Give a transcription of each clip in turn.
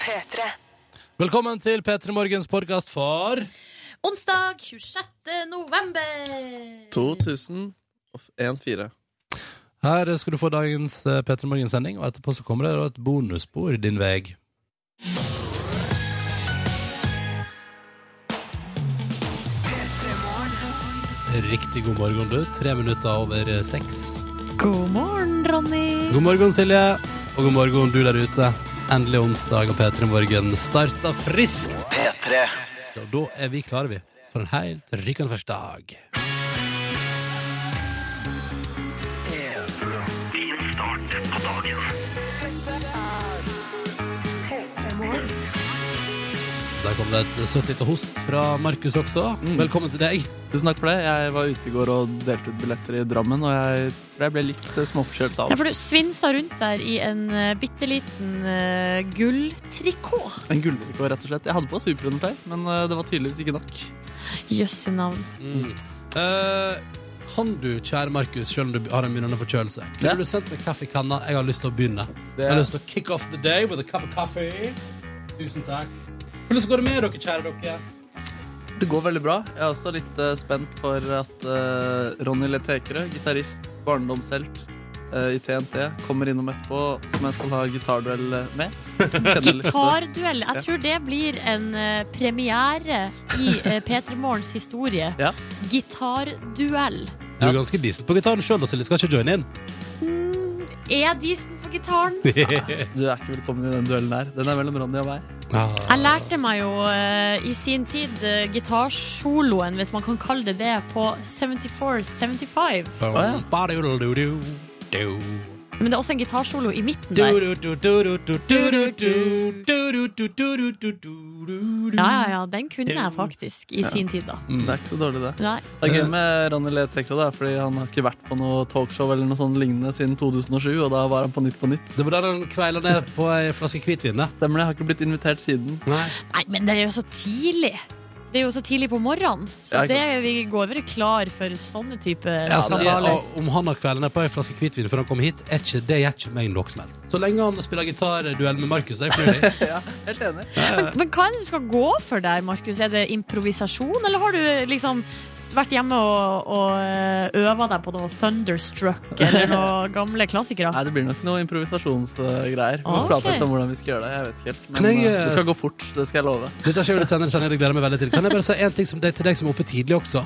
P3. Velkommen til P3 Morgens podkast for Onsdag 26. november. 2001-4. Her skal du få dagens eh, P3 Morgen-sending, og etterpå så kommer det da et bonusspor din vei. Riktig god morgen, du. Tre minutter over eh, seks. God morgen, Ronny. God morgen, Silje. Og god morgen, du der ute. Endelig onsdag, og P3 Morgen starter friskt. P3. Og da er vi klare, vi. For en helt rykende første dag. Kom det et søtt lite host fra Markus også. Velkommen til deg. Tusen takk for det. Jeg var ute i går og delte ut billetter i Drammen, og jeg tror jeg ble litt eh, småforkjølt av Ja, for du svinsa rundt der i en uh, bitte liten uh, gulltrikot. En gulltrikot, rett og slett. Jeg hadde på superundertøy, men uh, det var tydeligvis ikke nok. Jøsse navn. Eh, kan du, kjære Markus, selv om du har en begynnende forkjølelse, kunne Ja. du sendt meg kaffe i kanna? Jeg har lyst til å begynne. Det, Jeg har lyst til å kick off the day with a cup of coffee. Tusen takk. Hvordan går det med dere, kjære dere? det går veldig bra. Jeg er også litt uh, spent for at uh, Ronny Letekerød, gitarist, barndomshelt uh, i TNT, kommer innom etterpå, som jeg skal ha gitarduell med. Gitarduell. Jeg tror det blir en uh, premiere i uh, P3 Morgens historie. Ja. Gitarduell. Du er ganske decent på gitaren sjøl, Silje. Skal ikke joine inn. Mm, er decent på gitaren? Du er ikke velkommen i den duellen her. Den er mellom Ronny og meg. Jeg lærte meg jo eh, i sin tid uh, gitarsoloen, hvis man kan kalle det det, på 74-75. ja. Men det er også en gitarsolo i midten der. Ja, ja, ja, den kunne jeg faktisk i sin tid, da. Det er ikke så dårlig, det. Nei. Det er gøy med Ronny Letekro, da, fordi han har ikke vært på noe talkshow eller noe sånt lignende siden 2007, og da var han på Nytt på Nytt. Det var der han kveila ned på ei flaske hvitvin. da. Stemmer det, jeg har ikke blitt invitert siden. Nei. Nei, men det er jo så tidlig. Det er jo så tidlig på morgenen. Så Ja, ikke det, vi går vel klar for sånne type Ja, altså, skandaler. og om han har kvelden er på ei flaske hvitvin før han kommer hit, er ikke, det gjør ikke meg noe som helst. Så lenge han spiller gitarduell med Markus, er jeg fornøyd. Ja, helt enig. Men, men hva er det du skal gå for der, Markus? Er det improvisasjon, eller har du liksom vært hjemme og, og øva deg på noe Thunderstruck eller noen gamle klassikere? Nei, det blir nok noe improvisasjonsgreier. Vi må prate litt om hvordan vi skal gjøre det. Jeg vet ikke helt. Men jeg, eh, det skal gå fort, det skal jeg love. Dette skjer jo litt senere, senere, det gleder jeg meg veldig til. Kan jeg bare si en ting som det, til deg som er oppe tidlig også?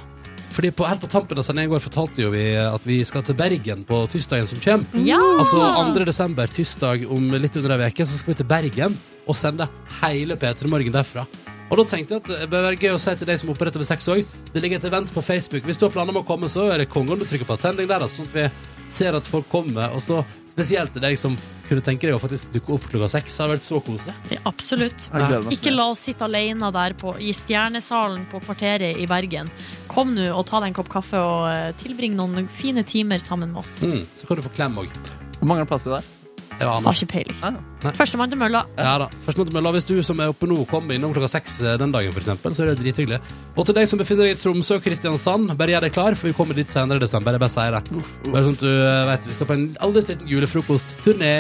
Fordi på, Helt på tampen av sendingen i går fortalte jo vi at vi skal til Bergen på tirsdagen som kommer. Ja! Altså 2. desember, tirsdag om litt under ei uke, så skal vi til Bergen og sende hele P3 Morgen derfra. Og da tenkte jeg at det bør være gøy å si til deg som er med sex seks år, det ligger et event på Facebook. Hvis du har planer om å komme, så er det kongen du trykker på attending der, sånn at vi ser at folk kommer. Og så spesielt til deg som kunne tenke deg å faktisk dukke opp klokka seks. Det har vært så koselig. Ja, absolutt. Ja. Ikke la oss sitte alene der på, i Stjernesalen på Kvarteret i Bergen. Kom nå og ta deg en kopp kaffe og eh, tilbring noen fine timer sammen med oss. Mm. Så kan du få klem òg. Hvor mange er det til Har ikke peiling. Ah, Nei. Førstemann til mølla. Ja da. Førstemann til mølla. la Hvis du som er oppe nå, kommer innom klokka seks eh, den dagen, for eksempel, så er det drithyggelig. Og til deg som befinner deg i Tromsø og Kristiansand, bare gjør deg klar, for vi kommer dit senere i desember. Jeg bare sier det. Bare sånn at du eh, vet, Vi skal på en aldri liten julefrokostturné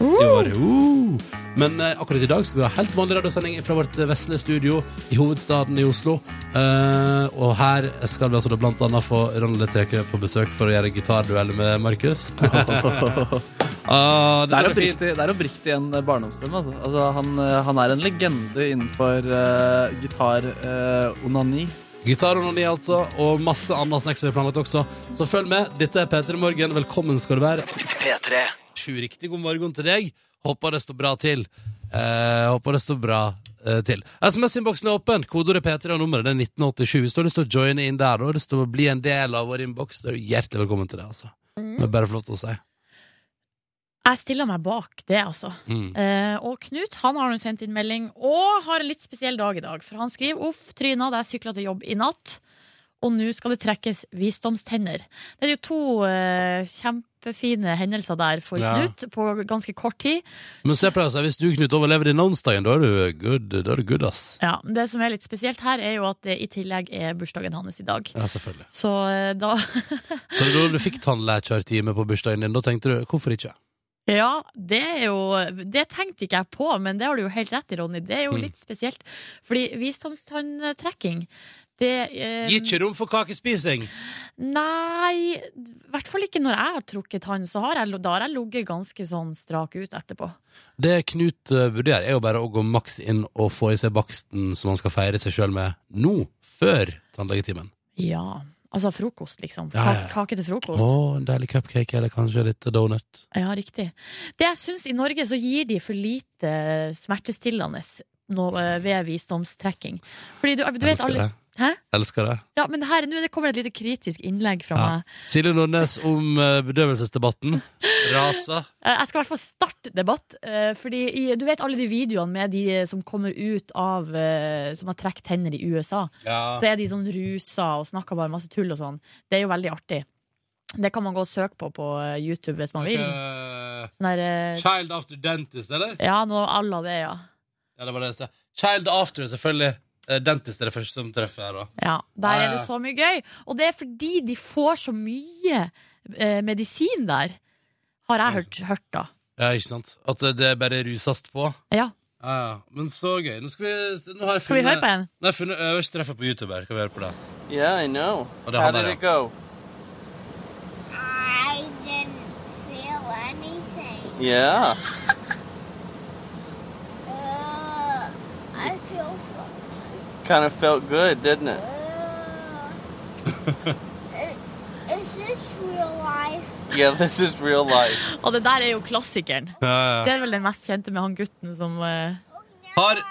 i år. Uh. Men eh, akkurat i dag skal vi ha helt vanlig radiosending fra vårt eh, vesle studio i hovedstaden i Oslo. Eh, og her skal vi altså da blant annet få Ronny Trekø på besøk for å gjøre gitarduell med Markus. Ah, Det er oppriktig, det er oppriktig en eh, barndomsdrøm. Altså. Altså, han, eh, han er en legende innenfor uh, gitar-onani. Gitar-onani, altså, og masse annet snacks vi har planlagt også. Så følg med. Dette er P3 Morgen. Velkommen skal du være. P3. Sju riktig god morgen til deg. Håper det står bra til. Uh, håper det står bra eh, til. SMS-innboksen er åpen. Kodeordet P3 og nummeret det er 1987. Hvis du har lyst til å joine inn der og bli en del av vår innboks, er du hjertelig velkommen til det. altså. Det er bare flott å si. Jeg stiller meg bak det, altså. Mm. Eh, og Knut han har nå sendt inn melding og har en litt spesiell dag i dag. For han skriver uff, tryna jeg sykla til jobb i natt, og nå skal det trekkes visdomstenner. Det er jo to eh, kjempefine hendelser der for Ja. Knut på ganske kort tid. Men se på det, altså, hvis du Knut overlever denne onsdagen, da er du good, da er du good ass. Ja, Det som er litt spesielt her, er jo at det i tillegg er bursdagen hans i dag. Ja, selvfølgelig. Så eh, da Så da du fikk tannlekjørtime på bursdagen din, da tenkte du hvorfor ikke? Ja, det er jo Det tenkte ikke jeg på, men det har du jo helt rett i, Ronny. Det er jo Mm. litt spesielt. Fordi visdomstanntrekking det eh, Gir ikke rom for kakespising! Nei, i hvert fall ikke når jeg har trukket tann. Så har jeg, da har jeg ligget ganske sånn strak ut etterpå. Det Knut eh, burde gjøre, er jo bare å gå maks inn og få i seg baksten som han skal feire seg sjøl med nå, før tannlegetimen. Ja. Altså frokost, liksom. Ja, ja. Kake til frokost. Å, en deilig cupcake eller kanskje litt donut. Ja, riktig. Det jeg syns i Norge, så gir de for lite smertestillende eh, ved visdomstrekking. Fordi du, du vet alle. Hæ? Elsker det. Ja, men her, nå det kommer et lite kritisk innlegg fra Ja. meg. Silje Nordnes om eh, bedøvelsesdebatten. Rasa. Eh, Jeg skal i hvert fall starte debatt. eh, Fordi i, Du vet alle de videoene med de som kommer ut av Som har trukket tenner i USA. Ja. Så er de sånn rusa og snakker bare masse tull og sånn. Det er jo veldig artig. Det kan man gå og søke på på YouTube hvis man vil. Sånn der, Child after dentist, eller? ja, noe à la det, ja. Ja, det var det. Child after, selvfølgelig. Eh, Dentist er det første som treffer her, da. ja. Der Ja, ja, er det så mye gøy. Og det er fordi de får så mye eh, medisin der, har jeg hørt, hørt da. Ja, ikke sant? At det er bare rusast på. Ja. Ja, ja. Men så gøy. Nå skal vi, nå har jeg Skal vi høre på en? Nå har jeg funnet øverste treffer på YouTube her. Skal vi høre på det? Yeah, I know. Oh, det How did det. it go? I didn't feel anything. Yeah. Uh, I feel fun. Kind of felt good, didn't it? Is this real life? Yeah, this is real life. Og det der er jo klassikeren. Ja, ja. Det er vel den mest kjente med han gutten som eh, Oh, Har- I,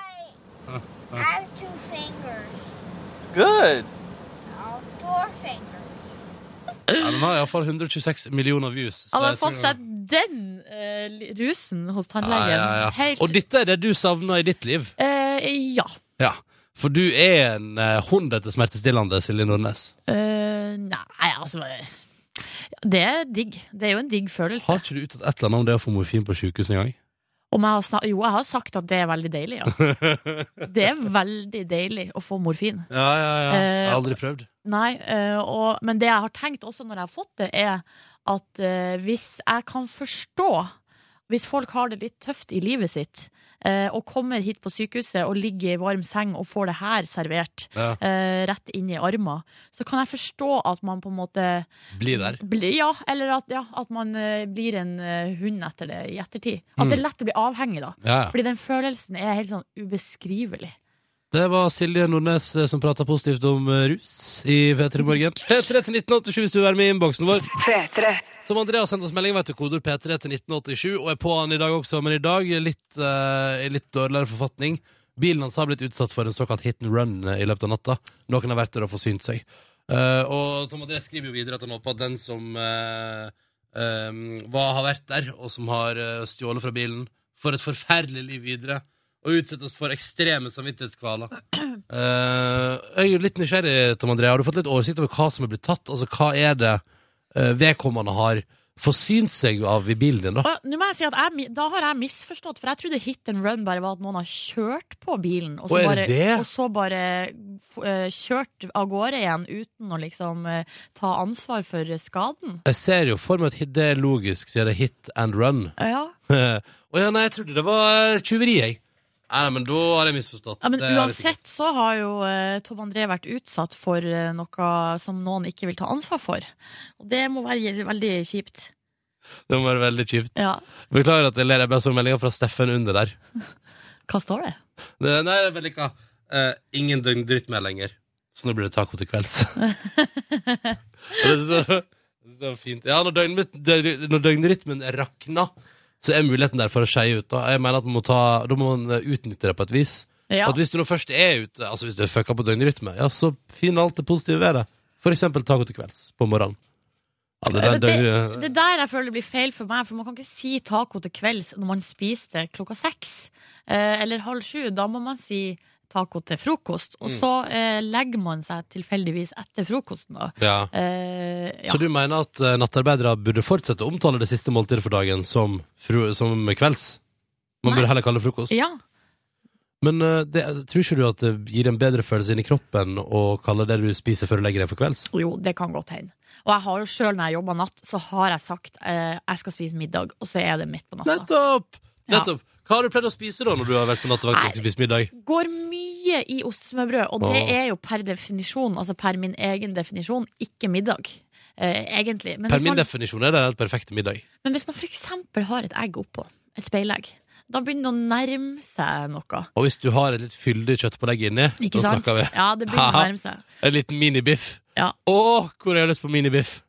have two fingers. Good. Oh, four fingers. ja den har iallfall 126 millioner views. så Han har jeg tror- fått seg den eh, li- rusen hos tannlegen. Ja, ja, ja. Helt Og dette er det du savner i ditt liv? eh, Ja. Ja. For du er en eh, hund etter smertestillende, Silje Nordnes. Eh, nei, altså eh, Det er digg. Det er jo en digg følelse. Har ikke du uttalt et eller annet om det å få morfin på sjukehus engang? Om jeg har snak jo, jeg har sagt at det er veldig deilig, ja. Det er veldig deilig å få morfin. Ja, ja, ja. Jeg Eh, har aldri prøvd. Nei, eh, og, men det jeg har tenkt også når jeg har fått det, er at eh, hvis jeg kan forstå Hvis folk har det litt tøft i livet sitt, eh, og kommer hit på sykehuset og ligger i varm seng og får det her servert Ja. eh, rett inn i armen, så kan jeg forstå at man på en måte Blir der. Bli, Ja, eller at, ja, at man eh, blir en eh, hund etter det i ettertid. At Mm. det er lett å bli avhengig, da. Ja. Fordi den følelsen er helt sånn ubeskrivelig. Det var Silje Nordnes eh, som prata positivt om eh, rus i P3 Morgen. P3 til 1987 hvis du vil være med i innboksen vår. Som Andrea har sendt oss melding, vet du kodord P3 til 1987, og er på han i dag også, men i dag litt, uh, i litt dårligere forfatning. Bilen hans har blitt utsatt for en såkalt hit and run eh, i løpet av natta. Noen har vært der og forsynt seg. Uh, og Tom André skriver jo videre at han håper at den som uh, um, hva har vært der, og som har uh, stjålet fra bilen, får et forferdelig liv videre. Og utsettes for ekstreme samvittighetskvaler. Jeg er jo litt nysgjerrig, Tom André. Har du fått litt oversikt over hva som er blitt tatt? Altså, Hva er det vedkommende har forsynt seg av i bilen din? da? Nå må jeg si at jeg, Da har jeg misforstått, for jeg trodde hit and run bare var at noen har kjørt på bilen, og så er bare, og så bare eh, kjørt av gårde igjen uten å liksom uh, ta ansvar for skaden. Jeg ser jo for meg at det er logisk, siden det hit and run. Ja. og ja, nei, jeg trodde det var tyveri, jeg. Nei, men da har jeg misforstått. Ja, men Det uansett så har jo eh, Tom André vært utsatt for eh, noe som noen ikke vil ta ansvar for. Og det må være veldig kjipt. Det må være veldig kjipt. Ja. Beklager at jeg ler. Jeg bare så meldinga fra Steffen under der. Hva står det? Det, nei, det er vel ikke Eh, ingen døgnrytme lenger. Så nå blir det taco til kvelds. Det er så, det er så fint. Ja, når, døgn, når døgnrytmen rakner, så er muligheten der for å skeie ut. Da. Jeg mener at man må ta, da må man eh, utnytte det på et vis. Ja. At hvis du nå først er ute, altså hvis du er fucka på døgnrytme, ja, så finn alt det positive ved det. For eksempel taco til kvelds på morgenen. Ja, det, der det, døgn- det der jeg føler blir feil for meg, for man kan ikke si taco til kvelds når man spiser det klokka seks eh, eller halv sju. Da må man si taco til frokost, og Mm. så eh, legger man seg tilfeldigvis etter frokosten. Da. ja. Eh, ja. Så du mener at eh, nattarbeidere burde fortsette å omtale det siste måltidet for dagen som, fru- som kvelds? Man Nei. burde heller kalle det frokost. ja. Men eh, det, tror ikke du at det gir en bedre følelse inni kroppen å kalle det du spiser før du legger deg for kvelds? Jo, det kan godt hende. Og jeg har jo sjøl, når jeg jobber natt, så har jeg sagt eh, jeg skal spise middag, og så er det midt på natta. Nettopp! Ja. Nettopp. Hva har du pleid å spise da når du har vært på nattevakt og spise middag? Går mye i ostesmørbrød, og det er jo per definisjon, altså per min egen definisjon, ikke middag. Eh, egentlig. Men Per hvis, min man, definisjon er det den perfekt middag. men hvis man for eksempel har et egg oppå, et speilegg, da begynner det å nærme seg noe. Og hvis du har et litt fyldig kjøttpålegg inni, Ikke da sant? snakker vi Ja, det begynner å Haha. nærme seg. en liten minibiff. Ja. Å, hvor har jeg lyst på minibiff?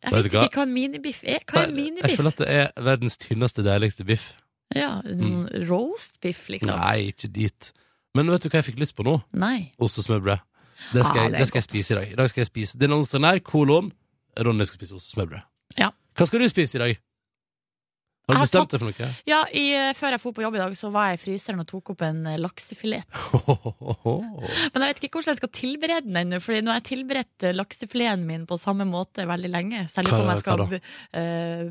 Jeg Vet vet ikke hva en minibiff er. Hva er en Jeg føler at det er verdens tynneste, deiligste biff. Ja, sånn roastbiff, liksom. Nei, ikke dit. Men vet du hva jeg fikk lyst på nå? Nei. Ostesmørbrød. Det skal, Ah, jeg, det skal jeg spise i dag. I dag skal jeg spise Den onsdagen her, kolon, Ronny skal spise ostesmørbrød. Ja. Hva skal du spise i dag? Har du bestemt deg for noe? Ja, i, eh, Før jeg dro på jobb i dag, så var jeg i fryseren og tok opp en eh, laksefilet. Men jeg vet ikke hvordan jeg skal tilberede den ennå, Fordi nå har jeg tilberedt eh, laksefileten min på samme måte veldig lenge. På om jeg skal uh,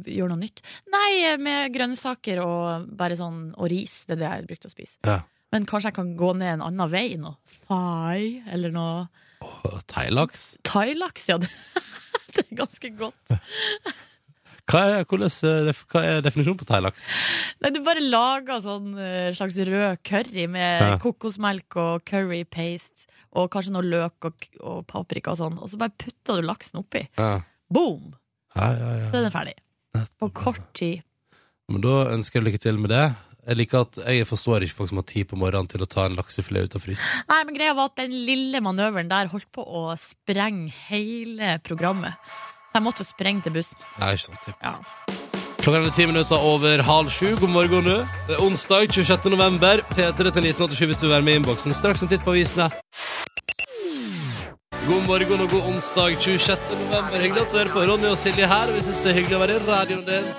gjøre noe nytt. Nei, med grønnsaker og bare sånn Og ris. Det er det jeg brukte å spise. Ja. Men kanskje jeg kan gå ned en annen vei? nå. thai, eller noe Oh, Thailaks? thailaks. Ja, det, det er ganske godt. Hva er, hvordan, eh, hva er definisjonen på thailaks? Nei, du bare lager sånn eh, slags rød curry med Ja. kokosmelk og curry paste. Og kanskje noe løk og, og paprika og sånn. Og så bare putter du laksen oppi. Ja. Boom! Ja, ja, ja. Så er den ferdig. På kort tid. Men da ønsker jeg lykke til med det. Jeg liker at jeg forstår ikke folk som har tid på morgenen til å ta en laksefilet ut av frysen. Nei, men greia var at den lille manøveren der holdt på å sprenge hele programmet. Så jeg måtte jo sprenge til bussen. Nei, ikke sant, typisk. Ja. Klokken er ti minutter over halv sju. God morgen, du. Det er onsdag 26. november. P3 til 1987 hvis du vil være med i innboksen. Straks en titt på avisene. God morgen og god onsdag 26. november. Hyggelig at du hører på Ronny og Silje her. Vi syns det er hyggelig å være i radioen din.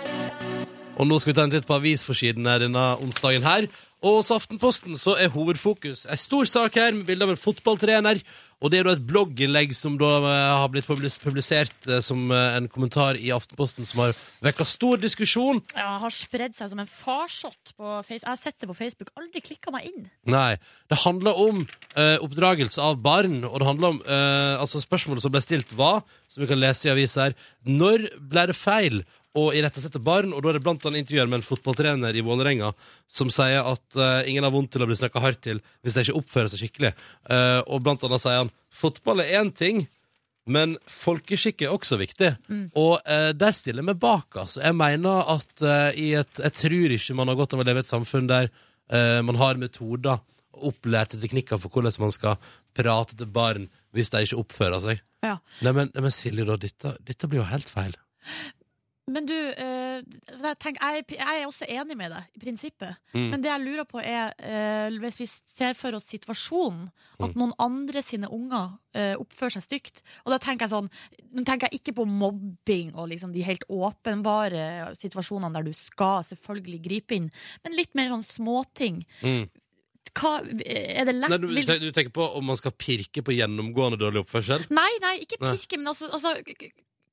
Og nå skal vi ta en titt på avisforsidene denne onsdagen her. Og hos Aftenposten så er hovedfokus en stor sak her med bilde av en fotballtrener. Og det er da et blogginnlegg som da eh, har blitt publisert eh, som eh, en kommentar i Aftenposten som har vekka stor diskusjon. Ja, har spredd seg som en farsott på Facebook. Jeg har sett det på Facebook, aldri klikka meg inn. Nei. Det handler om eh, oppdragelse av barn, og det handler om eh, Altså, spørsmålet som ble stilt, var, som vi kan lese i avisa her, når ble det feil å irettesette barn? Og da er det blant annet intervjuer med en fotballtrener i Vålerenga som sier at uh, ingen har vondt til å bli snakka hardt til hvis de ikke oppfører seg skikkelig. Uh, og blant annet sier han fotball er én ting. Men folkeskikk er også viktig, og uh, der stiller vi bak. Altså. Jeg mener at i et, Jeg tror ikke man har godt av å leve i et samfunn der man har metoder og opplærte teknikker for hvordan man skal prate til barn hvis de ikke oppfører seg. Ja. Nei, men, men Silje, da, dette, dette blir jo helt feil. Men du, eh, jeg, tenker, jeg, er også enig med deg i prinsippet. Mm. Men det jeg lurer på er, eh, hvis vi ser for oss situasjonen, at Mm. noen andre sine unger eh, oppfører seg stygt. Og da tenker jeg sånn Nå tenker jeg ikke på mobbing og liksom de helt åpenbare situasjonene der du skal selvfølgelig gripe inn, men litt mer sånn småting. Mm. Hva, er det lett Nei, du, du tenker på om man skal pirke på gjennomgående dårlig oppførsel? Nei, nei, ikke Nei. pirke, men altså, altså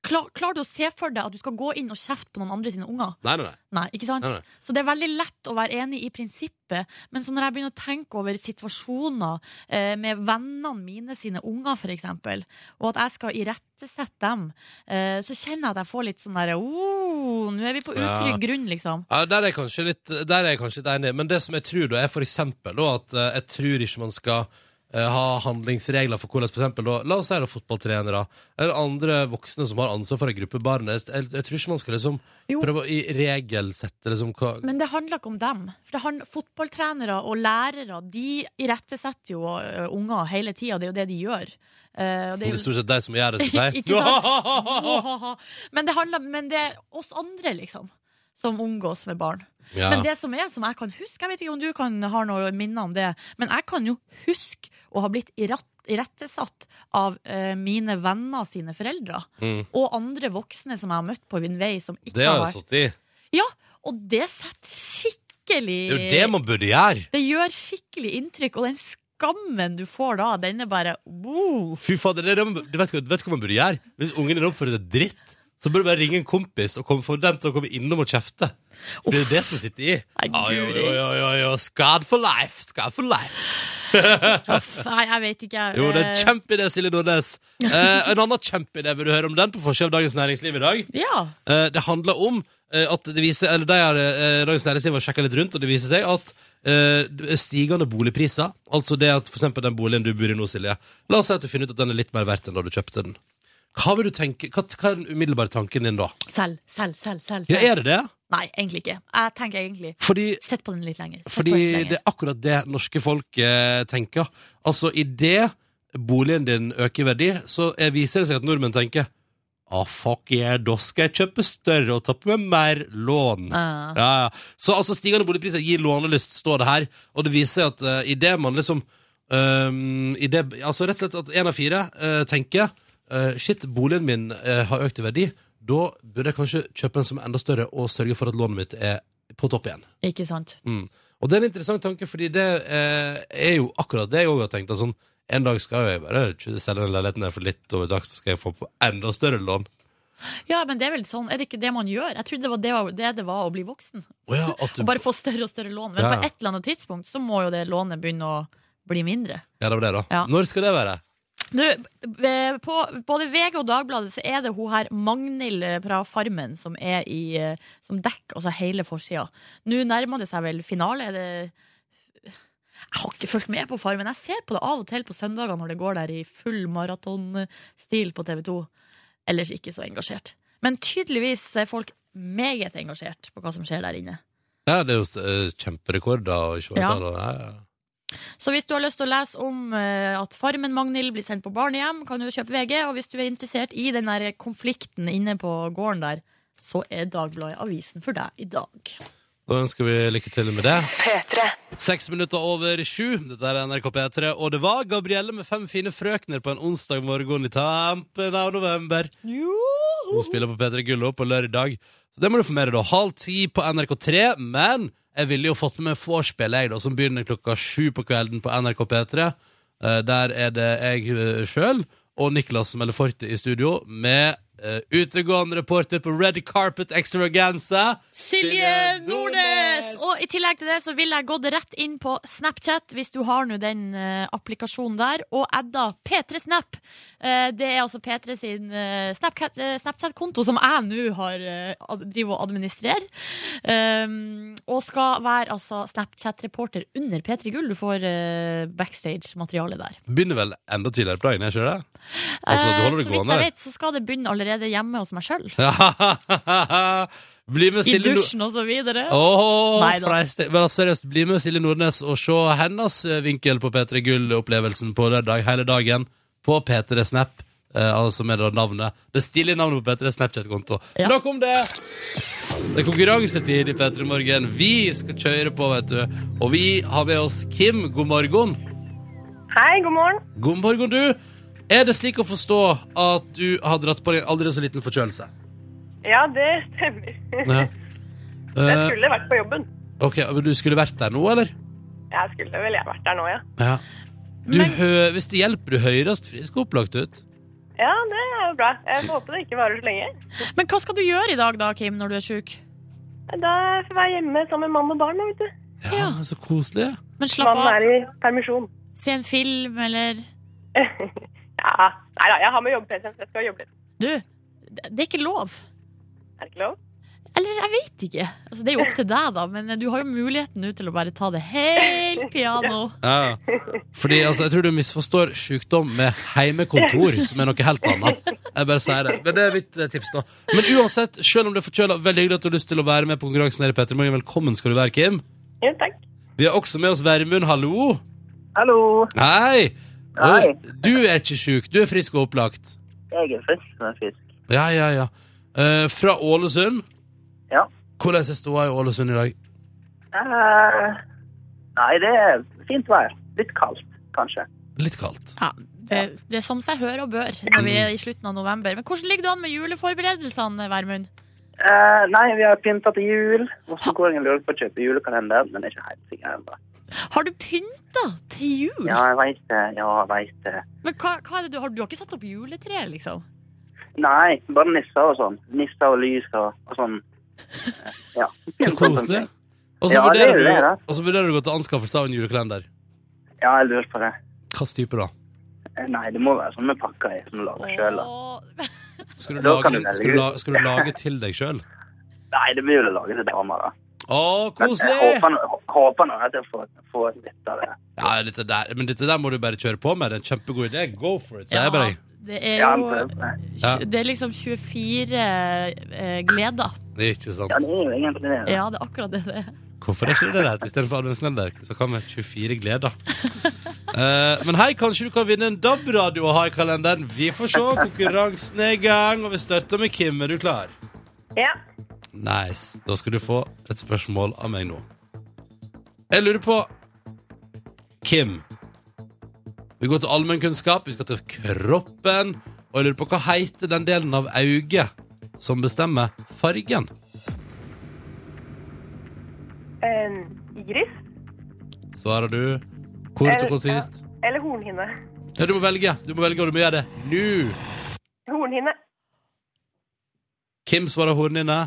klar, Klarer du å se for deg at du skal gå inn og kjefte på noen andre sine unger? Nei, nei, nei. Nei, ikke sant? Nei, nei. Så det er veldig lett å være enig i prinsippet, men så når jeg begynner å tenke over situasjoner eh, med vennene mine sine unger, eksempel, og at jeg skal irettesette dem, eh, så kjenner jeg at jeg får litt sånn derre oh, Nå er vi på utrygg Ja. grunn, liksom. Ja, der er jeg kanskje litt, der er jeg kanskje litt enig. Men det som jeg tror, da, er for eksempel da, at eh, jeg tror ikke man skal ha handlingsregler for hvordan for eksempel, da, La oss si da fotballtrenere eller andre voksne som har ansvar for en gruppe barn. Jeg, jeg, tror ikke man skal liksom Jo. prøve å i regelsette liksom hva Men det handler ikke om dem. For det handler, Fotballtrenere og lærere De irettesetter jo ø, unger hele tida. Det er jo det de gjør. Uh, og det er jo- stort sett de som gjør det, skal jeg si. Men, det handler, men det er oss andre, liksom, som omgås med barn. Ja. Men det som er, som jeg kan huske Jeg vet ikke om du kan, har noe minner om det, men jeg kan jo huske å ha blitt irett- irettesatt av eh, mine venner sine foreldre. Mm. Og andre voksne som jeg har møtt på min vei, som ikke Det har har jeg sittet i. Ja, og det setter skikkelig Det er jo det man burde gjøre. Det gjør skikkelig inntrykk, og den skammen du får da, den er bare wow. Fy fader, det er du vet, hva- du vet hva man burde gjøre? Hvis ungen din oppfører seg dritt, så burde du bare ringe en kompis og komme, få dem til å komme innom og kjefte. For det er det som sitter i. Skad for life. Skad for life. Nei, jeg vet ikke. jeg. Jo, det er en Eh, kjempeidé, Silje Nordnes. Eh, en annen kjempeidé, vil du høre om den på forsida av Dagens Næringsliv i dag? Ja. Eh, det handler om eh, at det viser Eller de har, eh, Dagens Næringsliv har sjekka litt rundt, og det viser seg at eh, stigende boligpriser Altså det at for eksempel den boligen du bor i nå, Silje La oss si at du finner ut at den er litt mer verdt enn da du kjøpte den. Hva vil du tenke, hva, hva er den umiddelbare tanken din da? Selv, selv, selv, selv Ja, er det det? Nei, egentlig ikke. Jeg tenker egentlig Fordi, Sett på den litt lenger. Sett fordi litt lenger. det er akkurat det norske folk eh, tenker. Altså, idet boligen din øker i verdi, så eh, viser det seg at nordmenn tenker Ah, fuck yeah, da skal jeg kjøpe større og ta på meg mer lån. Ah. Ja, ja. Så altså, stigende boligpriser gir lånelyst, står det her. Og det viser seg at uh, idet man liksom um, i det, Altså rett og slett at én av fire uh, tenker eh, Shit, boligen min eh, har økt i verdi. Da burde jeg kanskje kjøpe en som er enda større, og sørge for at lånet mitt er på topp igjen. Ikke sant. Mm. Og det er en interessant tanke, fordi det eh, er jo akkurat det jeg òg har tenkt. at Sånn, en dag skal jeg bare selge den leiligheten her for litt over dags, så skal jeg få på enda større lån. Ja, men det er vel sånn, er det ikke det man gjør? Jeg trodde det var det, det, det var å bli voksen. Å ja, du, bare få større og større lån. Men Ja, på et eller annet tidspunkt så må jo det lånet begynne å bli mindre. ja, det var det, da. Ja. Når skal det være? Du, på både VG og Dagbladet så er det hun her Magnhild eh, fra Farmen som er i eh, Som dekker altså hele forsida. Nå nærmer det seg vel finale. Er det Jeg har ikke fulgt med på Farmen. Jeg ser på det av og til på søndager når det går der i full maratonstil på TV 2. Ellers ikke så engasjert. Men tydeligvis er folk meget engasjert på hva som skjer der inne. Ja, det er jo eh, kjemperekorder. og Ja. ja, ja. Så hvis du har lyst til å lese om eh, at Farmen Magnhild blir sendt på barnehjem, kan du kjøpe VG. Og hvis du er interessert i den der konflikten inne på gården der, så er Dagbladet avisen for deg i dag. Da ønsker vi lykke til med det. Seks minutter over sju. Dette er NRK P3. Og det var Gabrielle med fem fine frøkner på en onsdag morgen i tampen av november. Hun spiller på P3 Gullo på lørdag. Så det må du få med deg, da. Halv ti på NRK3. Men jeg ville jo fått med meg vorspielet, jeg, da, som begynner klokka sju på kvelden på NRK P3. Eh, Der er det jeg sjøl og Niklas Melleforte i studio med eh, utegående reporter på Red Carpet Extravaganza. Silje Nordnes! Og i tillegg til det så vil jeg gått rett inn på Snapchat, hvis du har nå den uh, applikasjonen der, og adda P3 Snap. Uh, det er altså P3 sin uh, Snapchat-konto, som jeg nå har driver og administrerer. Um, og skal være altså Snapchat-reporter under P3 Gull. Du får backstage-materiale der. Begynner vel enda tidligere på dagen, jeg ikke det? Altså, du holder det gående? så vidt jeg vet, så skal det begynne allerede hjemme hos meg sjøl. bli med I Silje dusjen og så videre. Åh, Neida. Men altså, seriøst, bli med Silje Nordnes og se hennes eh, vinkel på P3 Gull-opplevelsen på lørdag hele dagen på P3 Snap. Eh, altså med det navnet Det stilige navnet på P3 Snapchat-konto. Ja. Nok om det! Det er konkurransetid i P3 Morgen. Vi skal kjøre på, vet du. Og vi har med oss Kim. God morgen. Hei, god morgen. God morgen, du. Er det slik å forstå at du har dratt på deg en aldri så liten forkjølelse? Ja, det stemmer. Ja. Jeg Eh, skulle vært på jobben. ok, men Du skulle vært der nå, eller? Jeg skulle vel jeg vært der nå, ja. Ja. Du Men- hø hvis det hjelper, du høres frisk og opplagt ut. Ja, det er jo bra. Jeg får håpe det ikke varer så lenge. Men hva skal du gjøre i dag da, Kim, når du er sjuk? Da får jeg være hjemme sammen med mann og barn, da, vet du. Ja. Så koselig. Men slapp Mannen av. er i permisjon. Se en film, eller Ja, nei da, jeg har med jobb-PC-en, så jeg skal jobbe litt. Du, det det er ikke lov. Er det ikke lov? Eller jeg vet ikke. Altså, det er jo opp til deg, da, men du har jo muligheten nå til å bare ta det helt piano. Ja. Fordi altså, jeg tror du misforstår sykdom med heimekontor, som er noe helt annet. Jeg bare sier det. Men det er mitt eh, tips, da. Men uansett, selv om du er forkjøla, veldig hyggelig at du har lyst til å være med på konkurransen her i Petter Morgen. Velkommen skal du være, Kim. Ja, takk. Vi har også med oss Vermund. Hallo. Hallo, Hei. Hei. Og Du er ikke sjuk, du er frisk og opplagt. jeg er frisk, og frisk. Ja, ja, ja. Eh, fra Ålesund. Ja. Hvordan er ståa i Ålesund i dag? Eh, nei, det er fint vær. Litt kaldt, kanskje. Litt kaldt. Ja, det, det er som seg hør og bør når vi er i slutten av november. Men hvordan ligger du an med juleforberedelsene, Vermund? Eh, nei, vi har pynta til jul, og så går jeg og lurer på å kjøpe julekalender, men jeg er ikke helt sikker ennå. Har du pynta til jul? Ja, jeg veit det. Ja, jeg veit det. Men hva, hva er det du har? Du har ikke satt opp juletre, liksom? Nei, bare nisser og sånn. Nisser og lys og, og sånn. Eh, Ja. Så koselig. Og så Ja, er vurderer, det, du- vurderer du å gå til anskaffelse av en julekalender. Ja, jeg lurer på det. Hvilken type da? Eh, Nei, det må være sånn med pakker i, som du lager sjøl. Skal du lage, du skal du, la, skal du lage til deg sjøl? Nei, det blir jo å lage til dama, da. Å, Men jeg håper, håper nå at jeg får, får litt av det. Ja, dette der, men dette der må du bare kjøre på med. Det er en kjempegod idé. Go for it, sier jeg bare. Det er jo. Ja. Det er liksom 24 eh, gleder. Det er ikke sant. Ja, det er jo egentlig det. da. Ja, det er akkurat det det er. Hvorfor er ikke det det heter istedenfor adventskalender? Så kan vi 24 gleder. uh, men hei, kanskje du kan vinne en DAB-radio å ha i kalenderen. Vi får se. Konkurransen er i gang, og vi starter med Kim. Er du klar? Ja. Nice. Da skal du få et spørsmål av meg nå. Jeg lurer på Kim. Vi går til allmennkunnskap, vi skal til kroppen, og jeg lurer på hva heter den delen av auget som bestemmer fargen? Um, iris. Svarer du kort og konsist? Eller hornhinne. Ja, du må velge. Du må velge, og du må gjøre det nå. Hornhinne. Kim svarer hornhinne.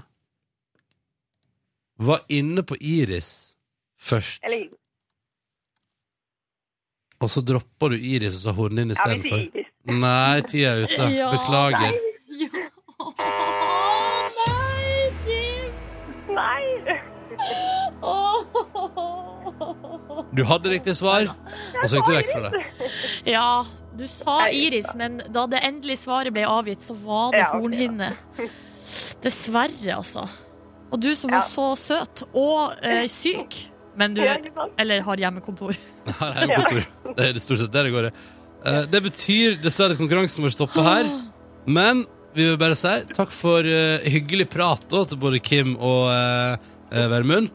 Var inne på iris først, Eller. Og så dropper du iris og sa hornet sier istedenfor. Ja, Nei, tida er ute. Ja, Beklager. Ja. Nei, Kim! Nei. Åh. Du hadde riktig svar, og så gikk du vekk fra det. Ja, du sa iris, men da det endelige svaret ble avgitt, så var det hornhinne. Dessverre, altså. Og du som var så søt og eh, syk, men du? Eller har hjemmekontor. Her er hjemmekontor. Det er det stort sett der det går. Eh, Det betyr dessverre at konkurransen vår stopper her. Men vi vil bare si takk for uh, hyggelig prat da, til både Kim og uh, Vermund.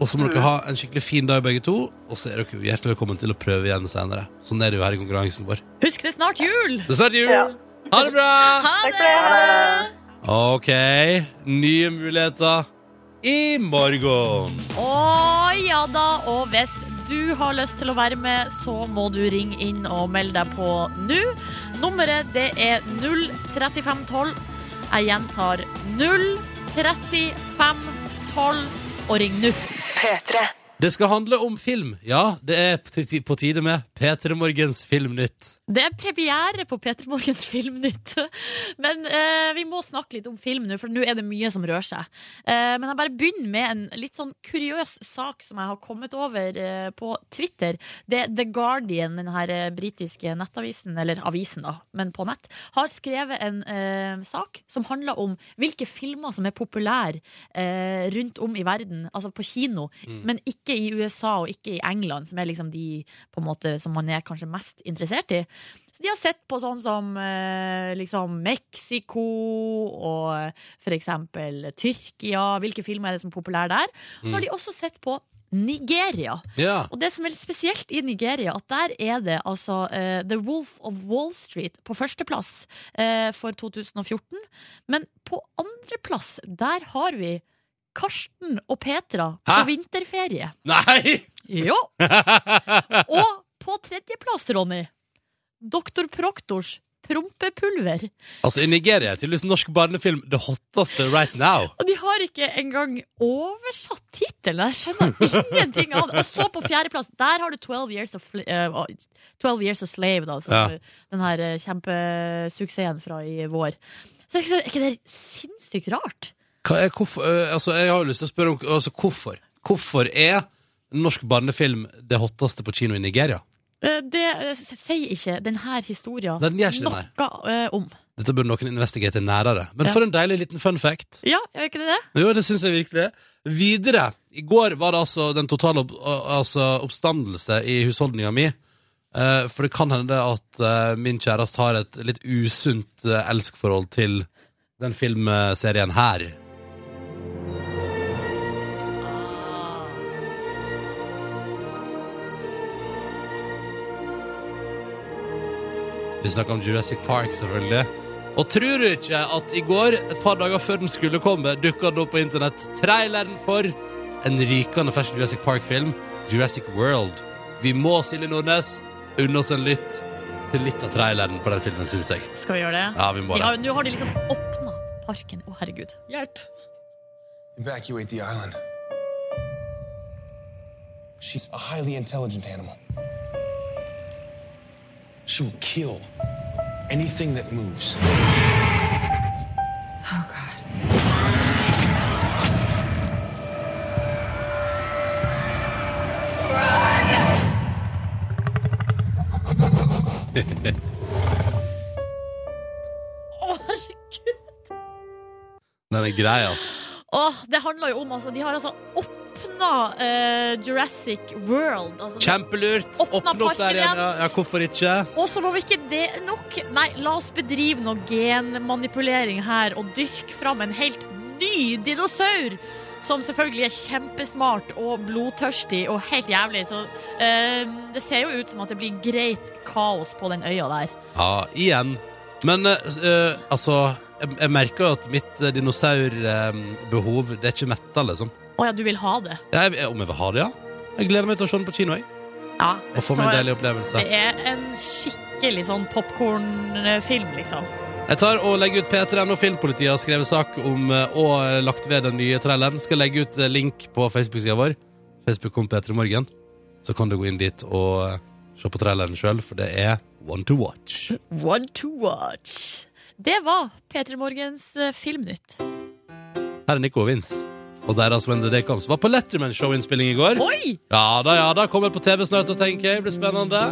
Og så må dere ha en skikkelig fin dag, begge to. Og så er dere hjertelig velkommen til å prøve igjen senere. Sånn er det jo her i konkurransen vår. Husk, det er snart jul! Det er snart jul! Ja. Ha det bra! Ha Takk for det. OK. Nye muligheter i morgen. Å ja da, og hvis du har lyst til å være med, så må du ringe inn og melde deg på nå. Nummeret det er 03512. Jeg gjentar 03512, og ring nå. Det skal handle om film. Ja, det er på tide med P3 Morgens Filmnytt. Det er premiere på Peter Morgens Filmnytt. Men eh, vi må snakke litt om film nå, for nå er det mye som rører seg. Eh, men jeg bare begynner med en litt sånn kuriøs sak som jeg har kommet over eh, på Twitter. Det The Guardian, den her eh, britiske nettavisen, eller avisen da, men på nett, har skrevet en eh, sak som handler om hvilke filmer som er populære eh, rundt om i verden, altså på kino, men ikke i USA og ikke i England, som er liksom de måte som man er kanskje mest interessert i. Så de har sett på sånn som eh, liksom Mexico og for eksempel Tyrkia. Hvilke filmer er det som er populære der? Så har de også sett på Nigeria. Ja. Og det som er spesielt i Nigeria, at der er det altså uh, The Wolf of Wall Street på førsteplass uh, for 2014. Men på andreplass, der har vi Karsten og Petra på Hæ? vinterferie. Nei! Jo! Og på tredjeplass, Ronny, Doktor Proktors prompepulver. Altså, i Nigeria er tydeligvis norsk barnefilm det hotteste right now. Og de har ikke engang oversatt tittelen. Jeg skjønner ingenting av det. Og så på fjerdeplass, der har du 12 Years of, Fl- eh, 12 Years of Slave, da, som, Ja. den her eh, kjempesuksessen fra i vår. Så er ikke det sinnssykt rart? Hva er, hvorfor, øh, altså, jeg har jo lyst til å spørre om altså, hvorfor. Hvorfor er norsk barnefilm det hotteste på kino i Nigeria? Eh, Det eh, s- sier ikke denne historien den gjør ikke det, noe eh, om. Dette burde noen investigere nærere. Men Ja. for en deilig liten fun fact. Ja, er ikke det det? Jo, det syns jeg virkelig. Videre. I går var det altså den totale opp, altså, oppstandelse i husholdninga mi. Eh, for det kan hende at eh, min kjæreste har et litt usunt eh, elskforhold til den filmserien her. Vi snakker om Jurassic Park, selvfølgelig. Og tror du ikke at i går, et par dager før den skulle komme, dukka det opp på internett traileren for en rykende fersk Jurassic Park-film, Jurassic World. Vi må, Silje Nordnes, unne oss en lytt til litt av traileren på den filmen, syns jeg. Skal vi gjøre det? Ja, vi må det. har- Nå har de liksom åpna parken. Å, herregud. Hjelp. Evacuate the island. She's a highly intelligent animal. She will kill anything that moves. Oh, God. Å, herregud. Den er grei, ass. Åh, det handler jo om altså, De har altså åpna eh, Jurassic World. Altså, Kjempelurt. Åpne opp der igjen. Ja, ja, hvorfor ikke? Og som om ikke det er nok Nei, la oss bedrive noe genmanipulering her og dyrke fram en helt ny dinosaur! Som selvfølgelig er kjempesmart og blodtørstig og helt jævlig. Så eh, det ser jo ut som at det blir greit kaos på den øya der. Ja, igjen. Men eh, eh, altså jeg, jeg merker jo at mitt eh, dinosaurbehov Det er ikke metta, liksom. Å ja, du vil ha det? Ja, jeg, om jeg vil ha det, ja? Jeg gleder meg til å se den på kino. Jeg. Ja. Og få meg en deilig opplevelse. Det er en skikkelig sånn popkornfilm, liksom. Jeg tar og legger ut P3NO Filmpolitiet har skrevet sak om eh, og lagt ved den nye traileren. Skal legge ut eh, link på Facebook-sida vår. Facebook om P3 Morgen. Så kan du gå inn dit og eh, se på traileren sjøl, for det er one to watch. One to watch. Det var P3 Morgens eh, Filmnytt. Her er Nico og Vince. Og deres Day Comes var på Letterman Show-innspilling i går. Oi! Ja da, ja da. Kommer på TV snart, og tenker jeg. Blir spennende.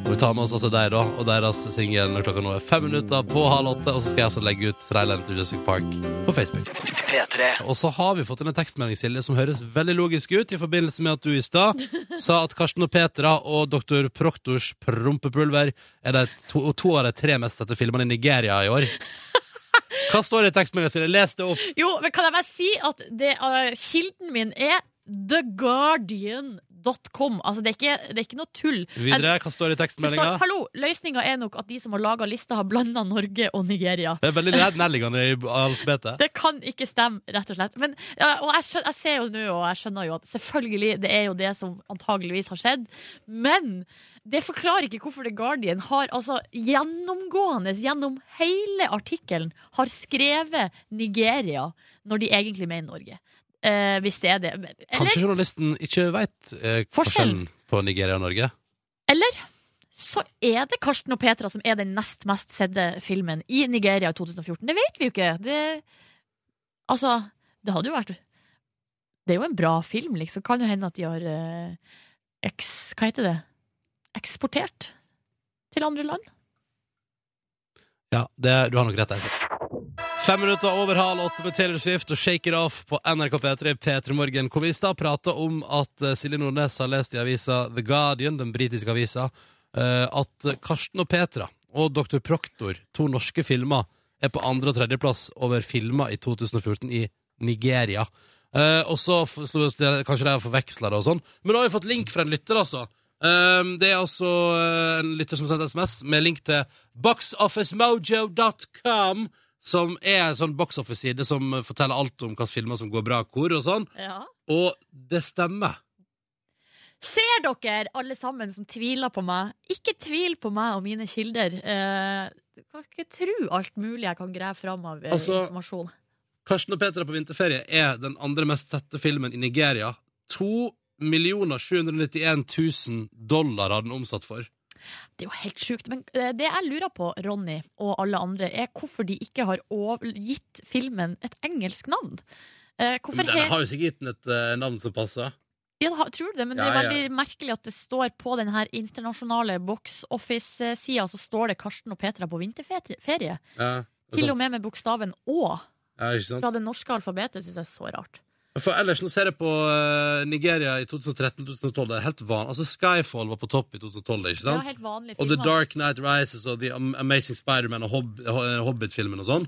Og vi tar med oss altså deg, da, og deres singel når klokka nå er fem minutter på halv åtte. Og så skal jeg altså legge ut traileren til Jurassic Park på Facebook. Og så har vi fått inn en tekstmelding, Silje, som høres veldig logisk ut, i forbindelse med at du i stad sa at Karsten og Petra og Dr. Proktors prompepulver er de to, to av de tre mest sette filmene i Nigeria i år. Hva står det i tekstmeldinga, Silje? Les det opp. Jo, men kan jeg bare si at det, uh, kilden min er theguardian.com. Altså, det er, ikke, det er ikke noe tull. Videre, hva står det i tekstmeldinga? Hallo, løsninga er nok at de som har laga lista, har blanda Norge og Nigeria. Det er veldig nærliggende i alfabetet. Det kan ikke stemme, rett og slett. Men, og jeg, skjønner, jeg ser jo nå, og jeg skjønner jo at selvfølgelig, det er jo det som antageligvis har skjedd. Men det forklarer ikke hvorfor The Guardian har altså gjennomgående gjennom hele artikkelen har skrevet Nigeria når de egentlig mener Norge. Eh, hvis det er det. Eller, Kanskje journalisten ikke veit eh, forskjellen på Nigeria og Norge? eller så er det Karsten og Petra som er den nest mest sedde filmen i Nigeria i 2014. Det vet vi jo ikke. Det, altså, det hadde jo vært Det er jo en bra film, liksom. Kan jo hende at de har eh, X Hva heter det? Eksportert til andre land. Ja, det, du har nok rett. der. Fem minutter over halv åtte med Taylor Swift og Shake It Off på NRK P3 P3 Morgen, hvor vi i stad prata om at eh, Silje Nordnes har lest i avisa The Guardian, den britiske avisa, eh, at Karsten og Petra og Dr. Proktor, to norske filmer, er på andre- og tredjeplass over filmer i 2014 i Nigeria. Eh, og så kanskje de har forveksla det og sånn, men da har vi fått link fra en lytter, altså. Um, det er altså uh, en lytter som har sendt SMS med link til boxofficemojo.com, som er en sånn boxoffice-side som forteller alt om hvilke filmer som går bra hvor og sånn. Ja. Og det stemmer. Ser dere, alle sammen som tviler på meg, ikke tvil på meg og mine kilder. Eh, du kan ikke tro alt mulig jeg kan grave fram av eh, Altså- informasjon. Karsten og Petra på vinterferie er den andre mest sette filmen i Nigeria. 2 791 000 dollar har den omsatt for. Det er jo helt sjukt. Men eh, det jeg lurer på, Ronny og alle andre, er hvorfor de ikke har gitt filmen et engelsk navn. Eh, hvorfor den har jo sikkert gitt den et eh, navn som passer. ja, tror du det? Men det er er ja. veldig merkelig at det står på den her internasjonale box office-sida, så står det Karsten og Petra på vinterferie. Ja, Til og med med bokstaven Å ja, fra det norske alfabetet, syns jeg er så rart. For ellers, nå ser jeg på eh, Nigeria i 2013-2012. Det er helt van. Altså Skyfall var på topp i 2012, ikke Det sant? helt vanlige Og The. Dark Knight Rises og The Am- Amazing Spider-Man og Hob eh, Hobbit-filmen og sånn.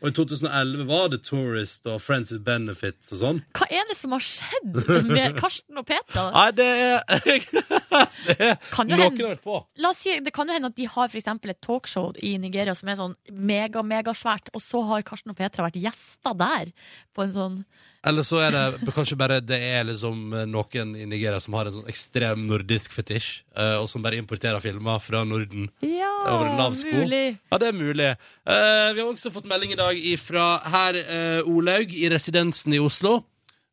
Og i 2011 var det Tourist og Friends with Benefits og sånn. Hva er det som har skjedd med Karsten og Peter? Nei, det er, Kan jo Noen hende- har vært på. La oss si, Det kan jo hende at de har for eksempel et talkshow i Nigeria som er sånn mega-megasvært, og så har Karsten og Petra vært gjester der. På en sånn Eller så er det kanskje bare det er liksom eh, noen i Nigeria som har en sånn ekstrem nordisk fetisj, eh, og som bare importerer filmer fra Norden. Ja, over en lav sko. mulig. Ja, det er mulig. Eh, vi har også fått melding i dag fra herr eh, Olaug i residensen i Oslo,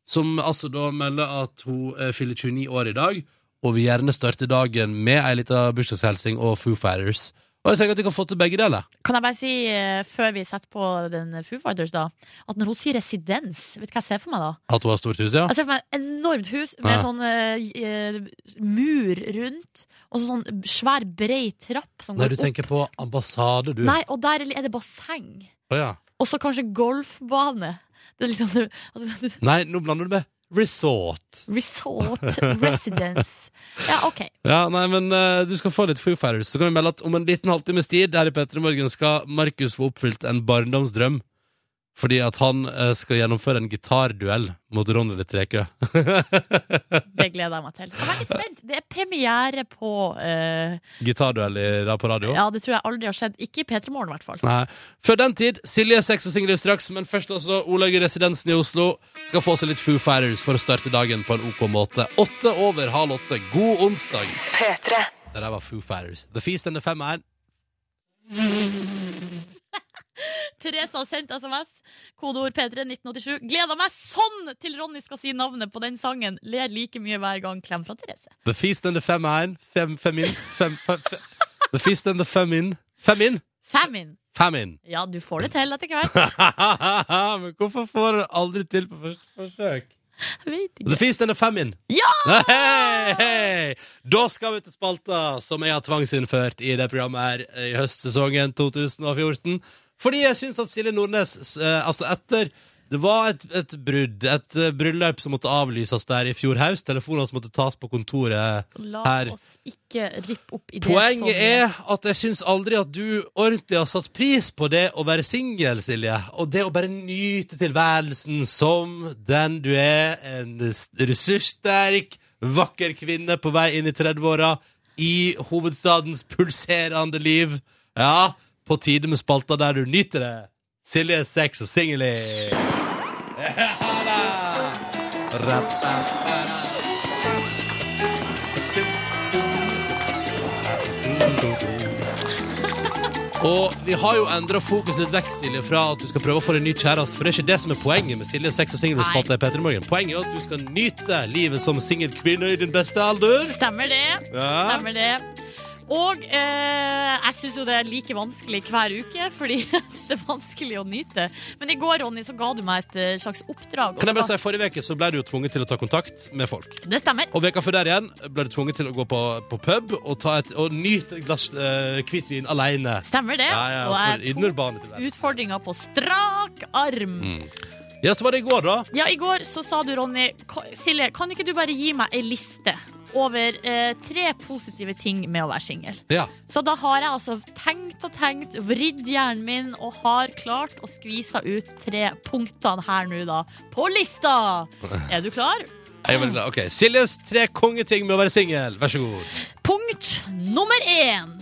som altså da melder at hun fyller 29 år i dag, og vil gjerne starte dagen med ei lita bursdagshelsing og Foo Fighters. Og jeg tenker at vi kan få til begge deler. Kan jeg bare si, eh, før vi setter på den Foo Fighters, da, at når hun sier residens, vet du hva jeg ser for meg da? At hun har stort hus, ja. Jeg ser for meg et enormt hus med Ja. sånn eh, eh, mur rundt, og så sånn svær, brei trapp som Nei, går du tenker på ambassade, du. Nei, og der er det basseng. Å, ja. Og så kanskje golfbane. Det er litt sånn altså, Nei, nå blander du med resort. Resort residence. Ja, OK. Ja, nei, men uh, du skal få litt Foo Fighters. Så kan vi melde at om en liten halvtimes tid her i Petter Morgen skal Markus få oppfylt en barndomsdrøm. Fordi at han eh, skal gjennomføre en gitarduell mot Ronny Trekø. Det gleder jeg meg til. Jeg er veldig spent. Det er premiere på uh... Gitarduell i, da på radio. Ja, det tror jeg aldri har skjedd. Ikke i P3 Morgen, i hvert fall. Nei. Før den tid, Silje sex og singelliv straks, men først også Olaug i Residensen i Oslo skal få seg litt Foo Fighters for å starte dagen på en OK måte. Åtte over halv åtte. God onsdag. P3. Det der var Foo Fighters. The Feast and the Femmeren. Therese har sendt SMS. Kodeord P3 1987. Gleder meg sånn til Ronny skal si navnet på den sangen. Ler like mye hver gang. Klem fra Therese. The Feast and the Famine. Fem, femin. Fem, fem, fem. The Feast and the Femin. Femin? Famine. Famine. Ja, du får det til etter hvert. Men hvorfor får du aldri til på første forsøk? The Feast and the Famine. Ja! Hei, hey. Da skal vi til spalta som jeg har tvangsinnført i det programmet her i høstsesongen 2014. Fordi jeg syns at Silje Nordnes eh, Altså, etter Det var et, et brudd, et eh, bryllup som måtte avlyses der i fjor høst. Telefoner som måtte tas på kontoret La her. oss ikke rippe opp i det Poenget så mye. er at jeg syns aldri at du ordentlig har satt pris på det å være singel, Silje. Og det å bare nyte tilværelsen som den du er. En ressurssterk, vakker kvinne på vei inn i 30-åra. I hovedstadens pulserende liv. Ja, på tide med spalta der du nyter det. Silje sex og singelliv. Ja da! Ra-ba-ba-ra. Og vi har jo endra fokus litt vekk Silje, fra at du skal prøve å få deg ny kjæreste. For det er ikke det som er poenget med Silje sex og singelspalta i P3 Morgen. Poenget er at du skal nyte livet som singel kvinne i din beste alder. Stemmer det. Ja. Stemmer det. Og eh, jeg syns jo det er like vanskelig hver uke, fordi det er vanskelig å nyte. Men i går, Ronny, så ga du meg et eh, slags oppdrag. Kan jeg bare si, Forrige uke så ble du jo tvunget til å ta kontakt med folk. Det stemmer. Og veka før der igjen ble du tvunget til å gå på, på pub og, ta et, og nyte et glass uh, hvitvin alene. Stemmer det. Ja, ja, og jeg tok utfordringa på strak arm. Ja, så var det i går, da. Ja, i går så sa du, Ronny Silje, kan ikke du bare gi meg ei liste over eh, tre positive ting med å være singel? Ja. Så da har jeg altså tenkt og tenkt, vridd hjernen min og har klart å skvise ut tre punktene her nå, da. På lista! Er du klar? Jeg er veldig glad. Ok, Siljes tre kongeting med å være singel. Vær så god. Punkt nummer én.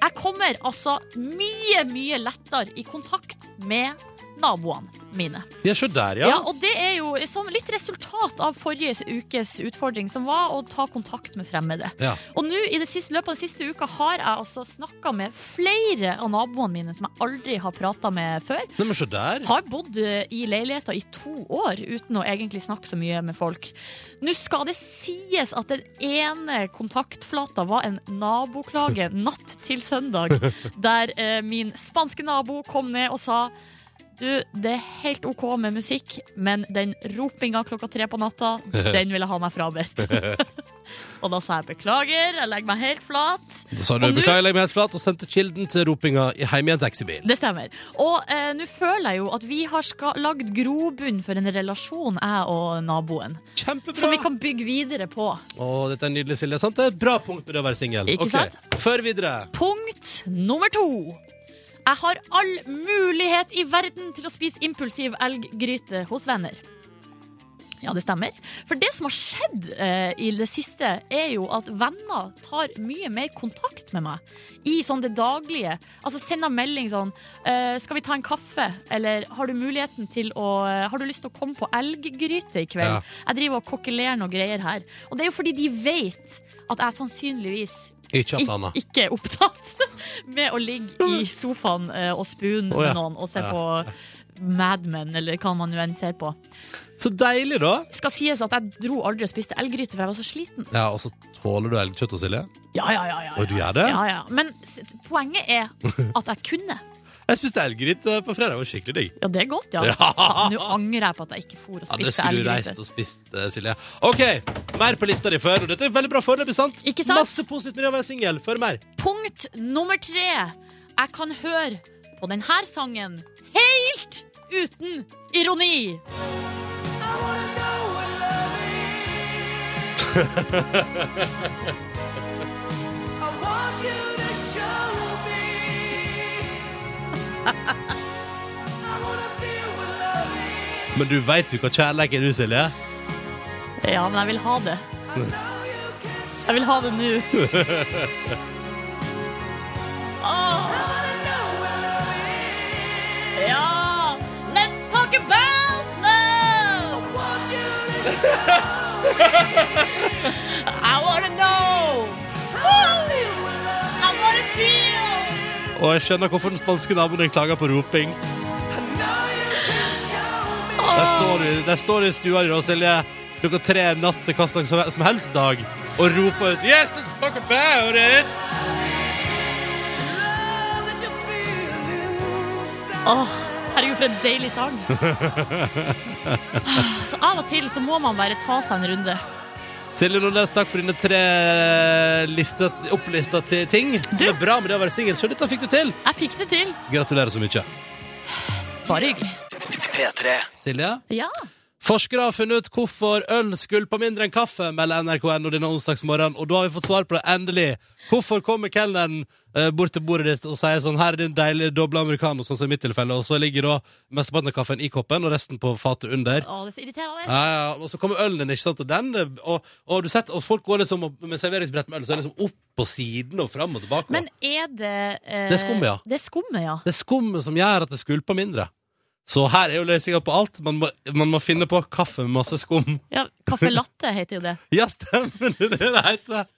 Jeg kommer altså mye, mye lettere i kontakt med naboene mine. Ja, så der, Ja. ja. og det er jo litt resultat av forrige ukes utfordring, som var å ta kontakt med fremmede. Ja. Og nå i det siste, løpet av den siste uka har jeg altså snakka med flere av naboene mine som jeg aldri har prata med før. Nei, men så der. Har bodd eh, i leiligheter i to år uten å egentlig snakke så mye med folk. Nå skal det sies at den ene kontaktflata var en naboklage natt til søndag, der eh, min spanske nabo kom ned og sa du, det er helt OK med musikk, men den ropinga klokka tre på natta, den vil jeg ha meg frabedt. og da sa jeg beklager, jeg legger meg helt flat. Da sa du Og beklager, jeg legger meg helt flat, og sendte kilden til ropinga i hjem i en taxibil. Det stemmer. Og eh, nå føler jeg jo at vi har lagd grobunn for en relasjon, jeg og naboen. Kjempebra! Som vi kan bygge videre på. Å, dette er nydelig, Silje. Sant? Det er et bra punkt med det å være singel. Ikke Ok, sant? Før videre. Punkt nummer to. Jeg har all mulighet i verden til å spise impulsiv elggryte hos venner. Ja, det stemmer. For det som har skjedd eh, i det siste, er jo at venner tar mye mer kontakt med meg i sånn det daglige. Altså sender melding sånn eh, 'Skal vi ta en kaffe?' Eller 'Har du muligheten til å Har du lyst til å komme på elggryte i kveld?' Ja. Jeg driver og kokkelerer noen greier her. Og det er jo fordi de vet at jeg sannsynligvis Ikke Ik ikke er opptatt med å ligge i sofaen eh, og spune oh, ja. med noen og se Ja. på Mad Men, eller hva man nå enn ser på. Så deilig, da. Skal sies at jeg dro aldri og spiste elggryte, for jeg var så sliten. Ja, Og så tåler du elgkjøtt, Silje? Ja, ja, ja. ja, Og du gjør det? Ja, ja. Men poenget er at jeg kunne. Jeg spiste elggryte på fredag. Det var skikkelig digg. Ja, det er godt, ja. Ja. Faen, Nå angrer jeg på at jeg ikke for og Ja, det spiste skulle du elggryte. reist og spist, eh, Silje. OK, mer på lista di før. Og dette er veldig bra foreløpig, sant? Ikke sant? Masse positivt med det å være singel. Før mer. Punkt nummer tre. Jeg kan høre på denne sangen helt uten ironi. Men du veit jo hva kjærleik er, du, Silje? Ja, men jeg vil ha det. Jeg vil ha det nå. Oh. Ja! Let's talk about love! Og jeg skjønner hvorfor den spanske naboen din klager på roping. Der står du, der står du i stua di, Silje, klokka tre natt til hva slags som- som helst dag, og roper ut Yes, let's talk about it! Åh, herregud, for en deilig sang. Så av og til så må man bare ta seg en runde. Silje Nordnes, takk for dine tre listet, opplista til ting som Du- er bra med det å være singel. Så dette fikk du til. Jeg fikk det til. Gratulerer så mye. Bare hyggelig. Silje? Ja. Forskere har funnet ut hvorfor øl skvulper mindre enn kaffe, melder NRK.no denne onsdagsmorgenen, og da har vi fått svar på det endelig. Hvorfor kommer kelneren eh, bort til bordet ditt og sier sånn Her er din deilige doble americano, sånn som i mitt tilfelle, og så ligger da mesteparten av kaffen i koppen og resten på fatet under. Å, det er så irriterende. Ja, ja, og så kommer ølen din, ikke sant, og den Og, og du setter, og folk går liksom opp- med serveringsbrett med øl, så er det liksom opp på siden og fram og tilbake. Men er det eh, Det er skummet, ja. Det er skummet, ja. Det er skummet som gjør at det skvulper mindre. Så her er jo løsninga på alt. Man må, man må finne på kaffe med masse skum. ja Kaffe latte heter jo det. Ja, stemmer det det heter.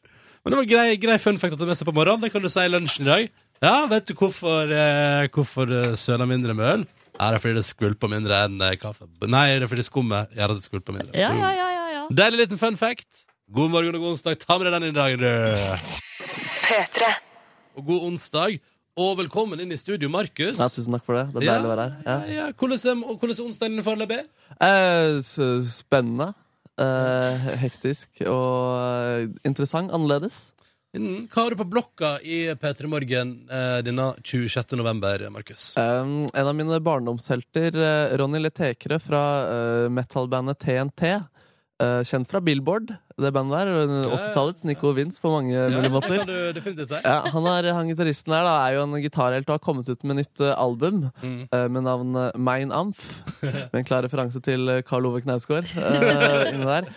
Men det var grei, grei fun fact å ta med seg på morgenen. Det kan du si i lunsjen i dag. Ja, vet du hvorfor, eh, hvorfor søler mindre med øl? Er det fordi det skvulper mindre enn eh, kaffe. Nei, det er fordi skummet gjør at det skvulper mindre. Ja, ja, ja, ja, ja. Deilig liten fun fact. God morgen og god onsdag. Ta med deg den i dag, du. Og god onsdag. Og velkommen inn i studio, Markus. Ja, tusen takk for det. Det er deilig å være her. Ja, Ja. Hvordan er, hvordan onsdagen din foreløpig? Eh, s- spennende. Eh, hektisk og eh, interessant. Annerledes. Mm. Hva har du på blokka i P3 Morgen eh, denne 26. november, Markus? Um, en av mine barndomshelter, eh, Ronny Letekre fra uh, metalbandet TNT. Eh, kjent fra Billboard, det bandet der. 80-tallets Nico Vince på mange Ja, mulige det måter. Ja, han, er, han gitaristen der da, er jo en gitarhelt og har kommet ut med nytt eh, album Mm. eh, med navn Mein Amf. Med en klar referanse til Karl Ove Knausgård inni der.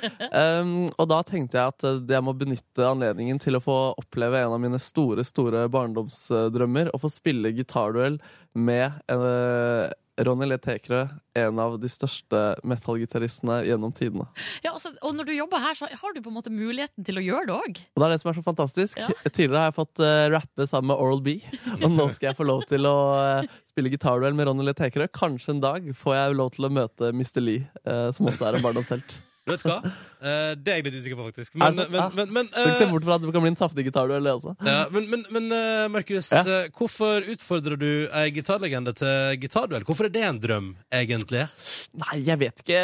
Um, og da tenkte jeg at jeg må benytte anledningen til å få oppleve en av mine store, store barndomsdrømmer. Å få spille gitarduell med eh, Ronny Letekre, en av de største metal-gitaristene gjennom tidene. ja altså, og når du jobber her, så har du på en måte muligheten til å gjøre det òg. Og det er det som er så fantastisk. Ja. Tidligere har jeg fått uh, rappe sammen med Oral B, og nå skal jeg få lov til å uh, spille gitarduell med Ronny Letekerø. Kanskje en dag får jeg lov til å møte Mr. Lee, uh, som også er en barndomshelt. Du vet hva? Eh, det er jeg litt usikker på, faktisk. Men, men, men, men, Skal ikke se eh, bort fra at det kan bli en saftig gitarduell, det også. ja, men, men, men eh, Markus, Ja. eh, hvorfor utfordrer du ei gitarlegende til gitarduell? Hvorfor er det en drøm, egentlig? Nei, jeg vet ikke.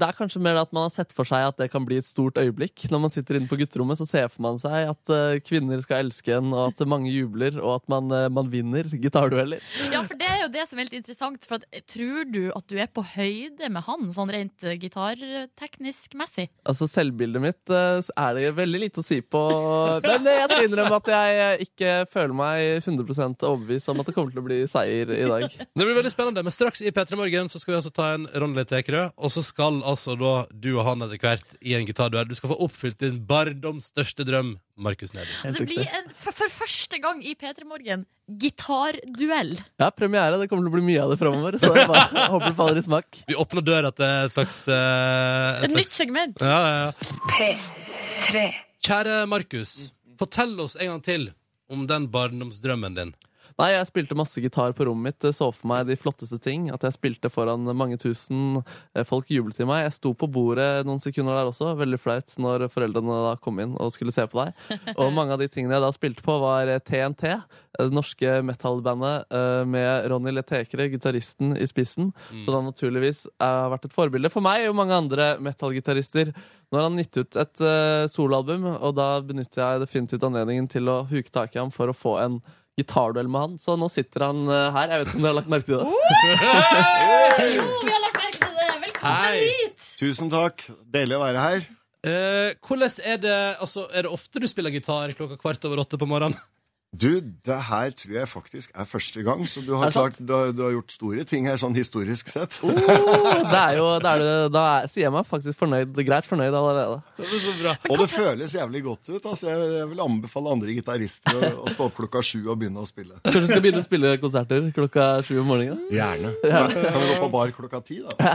Det er kanskje mer at man har sett for seg at det kan bli et stort øyeblikk. Når man sitter inne på gutterommet, så ser man seg at eh, kvinner skal elske en, og at mange jubler, og at man, eh, man vinner gitardueller. Ja, for det er jo det som er litt interessant. For at, tror du at du er på høyde med han, sånn rent eh, gitarteknisk messig? Altså Selvbildet mitt eh, er det veldig lite å si på. Men eh, jeg skal innrømme at jeg eh, ikke føler meg 100% overbevist om at det kommer til å bli seier i dag. Det blir veldig spennende, men straks i P3 Morgen så skal vi altså ta en Ronny Tekerø, og så skal altså da du og han etter hvert i en gitarduell. Du skal få oppfylt din barndoms største drøm, Markus Neby. Det blir en, for, for første gang i P3 Morgen gitarduell. Ja, premiere. Det kommer til å bli mye av det framover, så jeg bare håper det faller i smak. Vi åpner døra til et slags, uh, Et et nytt segment. ja, ja, ja. Kjære Markus, fortell oss en gang til om den barndomsdrømmen din. Nei, jeg spilte masse gitar på rommet mitt. Så for meg de flotteste ting. At jeg spilte foran mange tusen. Eh, Folk jublet i meg. Jeg sto på bordet noen sekunder der også. Veldig flaut når foreldrene da kom inn og skulle se på deg. Og mange av de tingene jeg da spilte på, var eh, TNT. Det norske metal-bandet eh, med Ronny Letekere, gitaristen, i spissen. Så det har naturligvis har vært et forbilde for meg og mange andre metal-gitarister. Nå har han gitt ut et uh, soloalbum, og da benytter jeg definitivt anledningen til å huke tak i ham for å få en gitarduell med han. Så nå sitter han eh, her. Jeg vet ikke om dere har lagt merke til det? Jo, vi har lagt merke til det! Velkommen Hei. hit! Tusen takk. Deilig å være her. Eh, hvordan er det Altså, er det ofte du spiller gitar klokka kvart over åtte på morgenen? Du, det her tror jeg faktisk er første gang, så du har, klart, du har, du har gjort store ting her, sånn historisk sett. Oh, det er jo, det er, da er, sier jeg meg faktisk fornøyd, greit fornøyd allerede. Så bra. Og det føles jævlig godt ut. Altså, jeg, jeg vil anbefale andre gitarister å, å stå opp klokka sju og begynne å spille. Kanskje du skal begynne å spille konserter klokka sju om morgenen? Gjerne. Kan vi gå på bar klokka ti, da?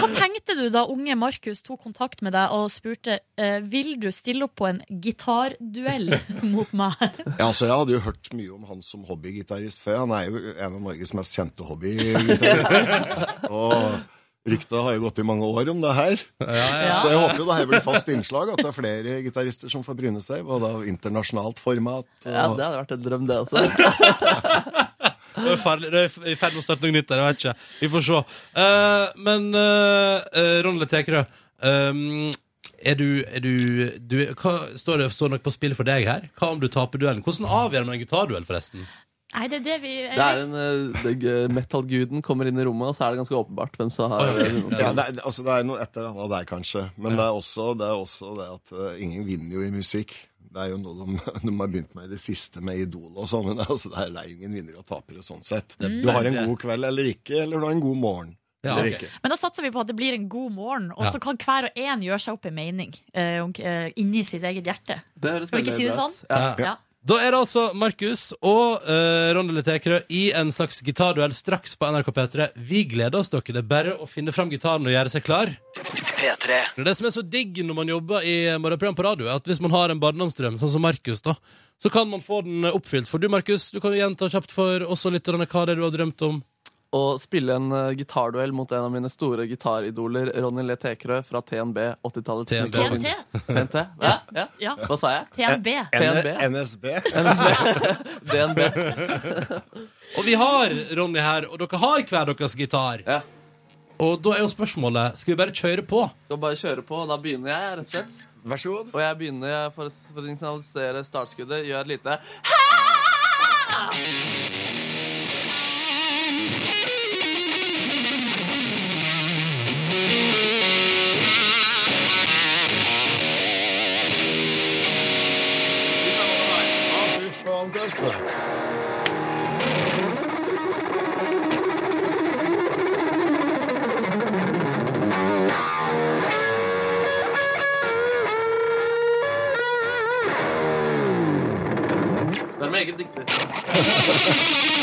Hva tenkte du da unge Markus tok kontakt med deg og spurte eh, Vil du stille opp på en gitarduell mot meg? Ja, altså, jeg hadde jo hørt mye om han som hobbygitarist før. Han er jo en av Norges mest kjente hobbygitarister. Og ryktet har jo gått i mange år om det her. Så jeg håper jo det her blir fast innslag, at det er flere gitarister som får bryne seg, både av internasjonalt format og Ja, det hadde vært en drøm, det også. Det er farlig. Det er i ferd med å starte noe nytt der. Jeg vet ikke. Vi får se. Uh, men uh, Ronny Tekerø, um, er du, er du, du hva, Står det står nok på spill for deg her? Hva om du taper duellen? Hvordan avgjør man en gitarduell, forresten? Nei, det er det vi Det er en uh, Metal-guden kommer inn i rommet, og så er det ganske åpenbart hvem som har. Ja, det er, altså, det er noe et eller annet der, kanskje. Men det, er også, det er også det at uh, ingen vinner jo i musikk. Det er jo noe de, de har begynt med i det siste med Idol og sånn. Men altså, det det er ingen vinnere og tapere sånn sett. Du har en god kveld eller ikke, eller du har en god morgen. Ja, okay. Men da satser vi på at det blir en god morgen, og så kan hver og en gjøre seg opp en mening uh, eh, inni sitt eget hjerte. Skal vi ikke si det sånn? Ja. Da er det altså Markus og uh, Rondele Letekerø i en slags gitarduell straks på NRK P3. Vi gleder oss, dere. Det er bare å finne fram gitaren og gjøre seg klar. P3. Det som er så digg når man jobber i morgenprogram på radio, er at hvis man har en barndomsdrøm, sånn som Markus, da, så kan man få den oppfylt. For du, Markus, du kan jo gjenta kjapt for oss og lytterne hva det er du har drømt om. Å spille en uh, gitarduell mot en av mine store gitaridoler, Ronny Le Tekerø fra TNB, 80-tallets TNT? TNT? TNT? Ja, ja. Ja. Hva sa jeg? TNB. TNB. NSB. DNB. Og vi har Ronny her, og dere har hver deres gitar. Ja. Og da er jo spørsmålet Skal vi bare kjøre på? Skal bare kjøre på, og da begynner jeg, rett og slett. Vær så god. Og jeg begynner, for, for å signalisere startskuddet, gjør et lite Ja, faen, tøft, det. Det er meget dyktig.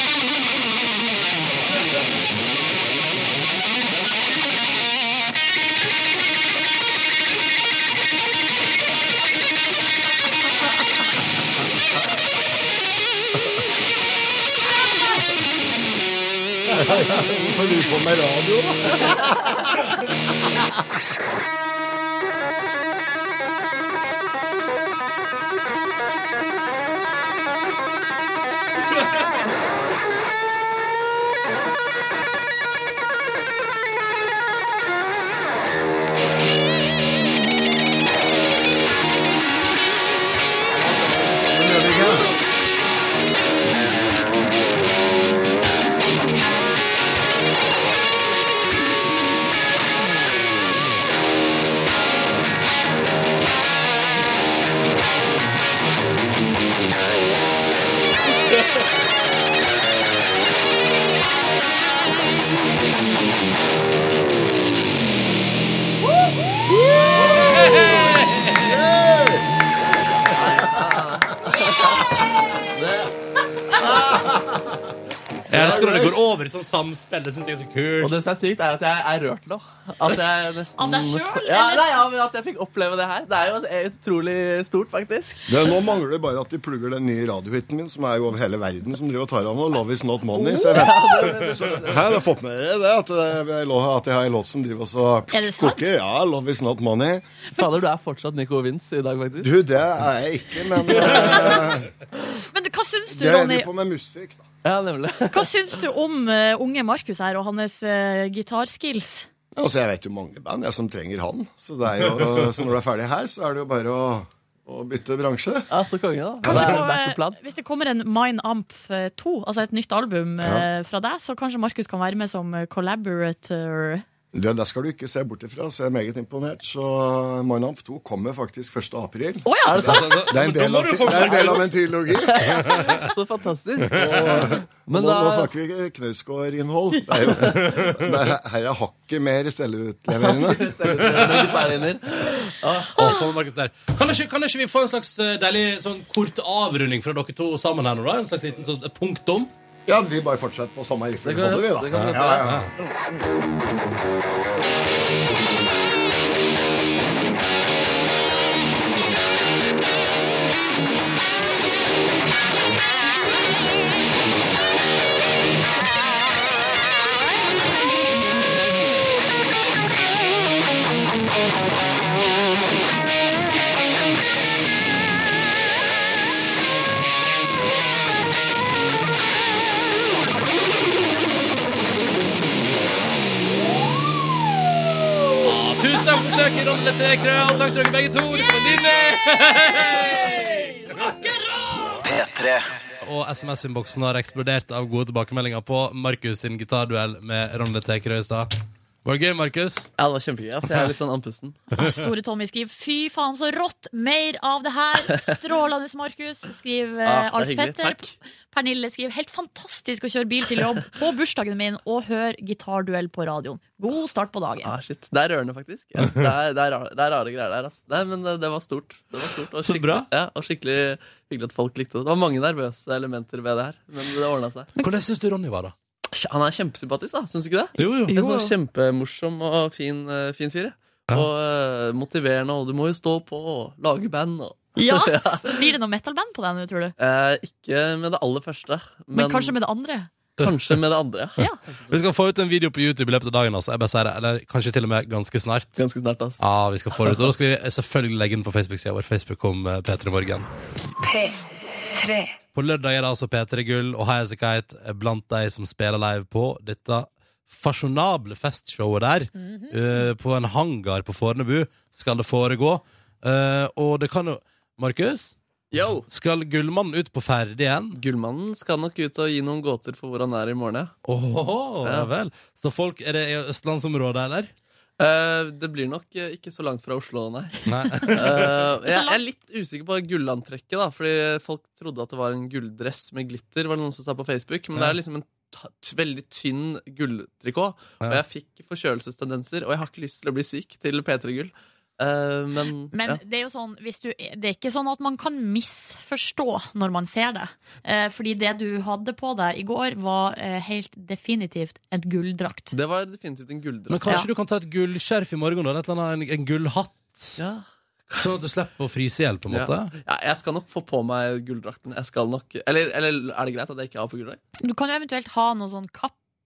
Hvorfor driver du på med radio, da? Går over samspill. Det syns jeg er så kult. Og det som er sykt, er at jeg er rørt nå. At jeg nesten Av deg sjøl? Ja, nei, ja, men at jeg fikk oppleve det her. Det er jo utrolig stort, faktisk. Det, nå mangler det bare at de plugger den nye radiohiten min, som er jo over hele verden, som driver og tar av nå. 'Love Is Not Money'. Så jeg vet, så, her har jeg fått med dere det, at, det er at jeg har en låt som driver og så Er koker. Ja, 'Love Is Not Money'. Fader, du er fortsatt Nico Vince i dag, faktisk. Du, det er jeg ikke, men eh, Men hva syns du, jeg Ronny? driver på med musikk, da. Ja, nemlig. Hva syns du om eh, unge Markus her og hans uh, gitarskills? Altså, Jeg vet jo mange band jeg som trenger han. Så, det er jo, så når du er ferdig her, så er det jo bare å, å bytte bransje. Ja, så konge, da. Kanskje det er på, back eh, hvis det kommer en Mine Amp 2, altså et nytt album eh, fra deg, så kanskje Markus kan være med som eh, collaborator. Det, det skal du ikke se bort ifra, så jeg er meget imponert. Så Minamp 2 kommer faktisk 1. april. Å ja! Det er en del, av, det er en del av en trilogi. Så fantastisk. Og, nå, nå, nå snakker vi Knausgård-innhold. Det det er, her er hakket mer selvutleverende. selvutleverende Markus, der. Kan ikke, kan ikke vi få en slags eh, deilig sånn kort avrunding fra dere to sammen her nå? da? En slags liten sånn et punktum? Ja, vi bare fortsetter på samme riffel. Det kan- holder vi, da. det kan ja, gjøre. ja. Ah, i besøket, Tekrø, og takk til dere begge to. Det var nydelig! Og SMS-innboksen har eksplodert av gode tilbakemeldinger på Markus sin gitarduell med Ronny Tekrø i stad. Var det gøy, Markus? Ja, det var kjempegøy. Altså, jeg er litt sånn andpusten. Store Tommy skriver 'fy faen, så rått'. Mer av det her. Strålende, Markus, skriver Ah, det Alf. Petter. Takk. Pernille skriver 'helt fantastisk å kjøre bil til jobb på bursdagen min og høre gitarduell på radioen'. God start på dagen. Ah, shit. Det er rørende, faktisk. Ja, det, er, det, er rare, det er rare greier der. Altså. Nei, men det, det var stort. Det var stort og Så skikkelig- bra. Ja, og skikkelig hyggelig at folk likte det. Det var mange nervøse elementer ved det her, men det ordna seg. Hvordan syns du Ronny var, da? Han er kjempesympatisk, da. Syns du ikke det? Jo, jo. En sånn kjempemorsom og fin, eh, fin fyr. ja. Og uh, motiverende, og du må jo stå på og lage band. Og. Ja, så Blir det noe metalband på deg nå, tror du? Eh, ikke med det aller første, Men, kanskje med det andre? kanskje med det andre. ja. Vi skal få ut en video på YouTube i løpet av dagen. Altså. Jeg bare sier det, Eller kanskje til og med ganske snart. Ganske snart, altså. Ja, vi skal få det ut. Og da skal vi selvfølgelig legge den på Facebook-sida vår. Facebook om eh, P3 Morgen. P3. På lørdag er det altså P3 Gull og Highasakite blant de som spiller live på dette fasjonable festshowet der. Eh, på en hangar på Fornebu skal det foregå. Uh, og det kan jo Markus, Yo! skal Gullmannen ut på ferde igjen? Gullmannen skal nok ut og gi noen gåter for hvor han er i morgen, ja. Åh, ja vel. Så folk, er det i østlandsområdet, eller? Eh, det blir nok eh, ikke så langt fra Oslo, nei. Nei. uh, jeg, jeg er litt usikker på gullantrekket, da, fordi folk trodde at det var en gulldress med glitter, var det noen som sa på Facebook, men det er liksom en veldig tynn gulltrikot, og jeg fikk forkjølelsestendenser, og jeg har ikke lyst til å bli syk til P3 Gull. Eh, men Men ja. det er jo sånn, hvis du, det er ikke sånn at man kan misforstå når man ser det. Eh, fordi det du hadde på deg i går, var eh, helt definitivt et gulldrakt. det var definitivt en gulldrakt. Men kanskje Ja. du kan ta et gullskjerf i morgen, da? Et eller annet, en, en gullhatt? Ja. Sånn at du slipper å fryse i hjel, på en måte? ja, jeg skal nok få på meg gulldrakten. Jeg skal nok Eller, eller er det greit at jeg ikke har på gulldrakt? Du kan jo eventuelt ha noe sånn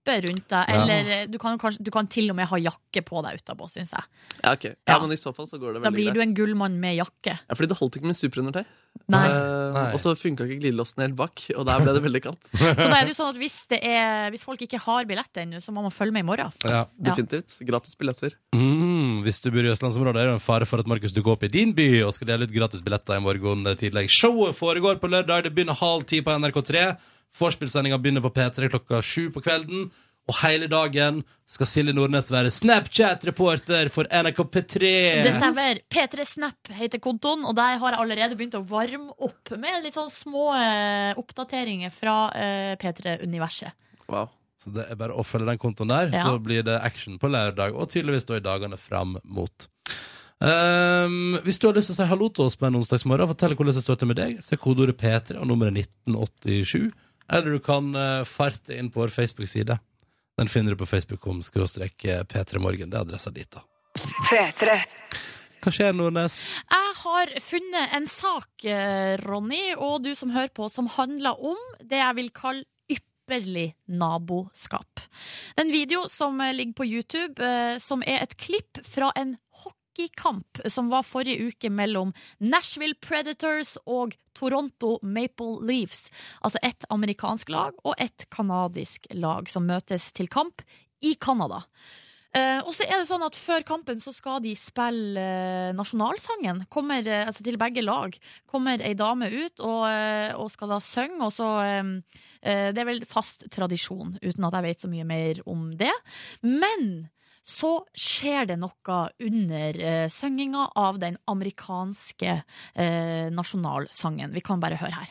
kappe rundt deg, eller ja. du kan, kanskje, du kan til og med ha jakke på deg utapå, syns jeg. Ja, ok. Ja, Ja. men i så fall så går det veldig greit. Da blir greit. du en gullmann med jakke. Ja, fordi det holdt ikke med superundertøy. Nei. Uh, Nei. Og så funka ikke glidelåsen helt bak, og der ble det veldig kaldt. Så da er det jo sånn at hvis, det er, hvis folk ikke har billett ennå, så må man følge med i morgen. Ja. Definitivt. Gratis billetter. Mm, hvis du bor i østlandsområdet, er det en fare for at Markus dukker opp i din by og skal dele ut gratis billetter i morgen tidlig. Showet foregår på lørdag. Det begynner halv ti på NRK3. Vorspielsendinga begynner på P3 klokka sju på kvelden. Og hele dagen skal Silje Nordnes være Snapchat-reporter for NRK P3. Det stemmer. P3 Snap heter kontoen, og der har jeg allerede begynt å varme opp med litt sånn små eh, oppdateringer fra eh, P3-universet. Wow. Så det er bare å følge den kontoen der, Ja. så blir det action på lørdag, og tydeligvis da i dagene fram mot. Um, hvis du har lyst til å si hallo til oss på en onsdagsmorgen, fortell hvordan det står til med deg, så er kodeordet P3 og nummeret 1987. Eller du kan eh, farte inn på vår Facebook-side. Den finner du på facebook.com skråstrek eh, p3morgen. Det er adressa dit, da. P3. Hva skjer, Nordnes? Jeg har funnet en sak, eh, Ronny, og du som hører på, som handler om det jeg vil kalle ypperlig naboskap. En video som ligger på YouTube, som er et klipp fra en hockeykamp som var forrige uke mellom Nashville Predators og Toronto Maple Leafs. Altså ett amerikansk lag og ett kanadisk lag som møtes til kamp i Canada. Uh, og så er det sånn at Før kampen så skal de spille uh, nasjonalsangen. Kommer, uh, altså til begge lag kommer ei dame ut og, og skal da synge. Og så, det er vel fast tradisjon, uten at jeg vet så mye mer om det. Men så skjer det noe under eh, synginga av den amerikanske eh, nasjonalsangen. Vi kan bare høre her.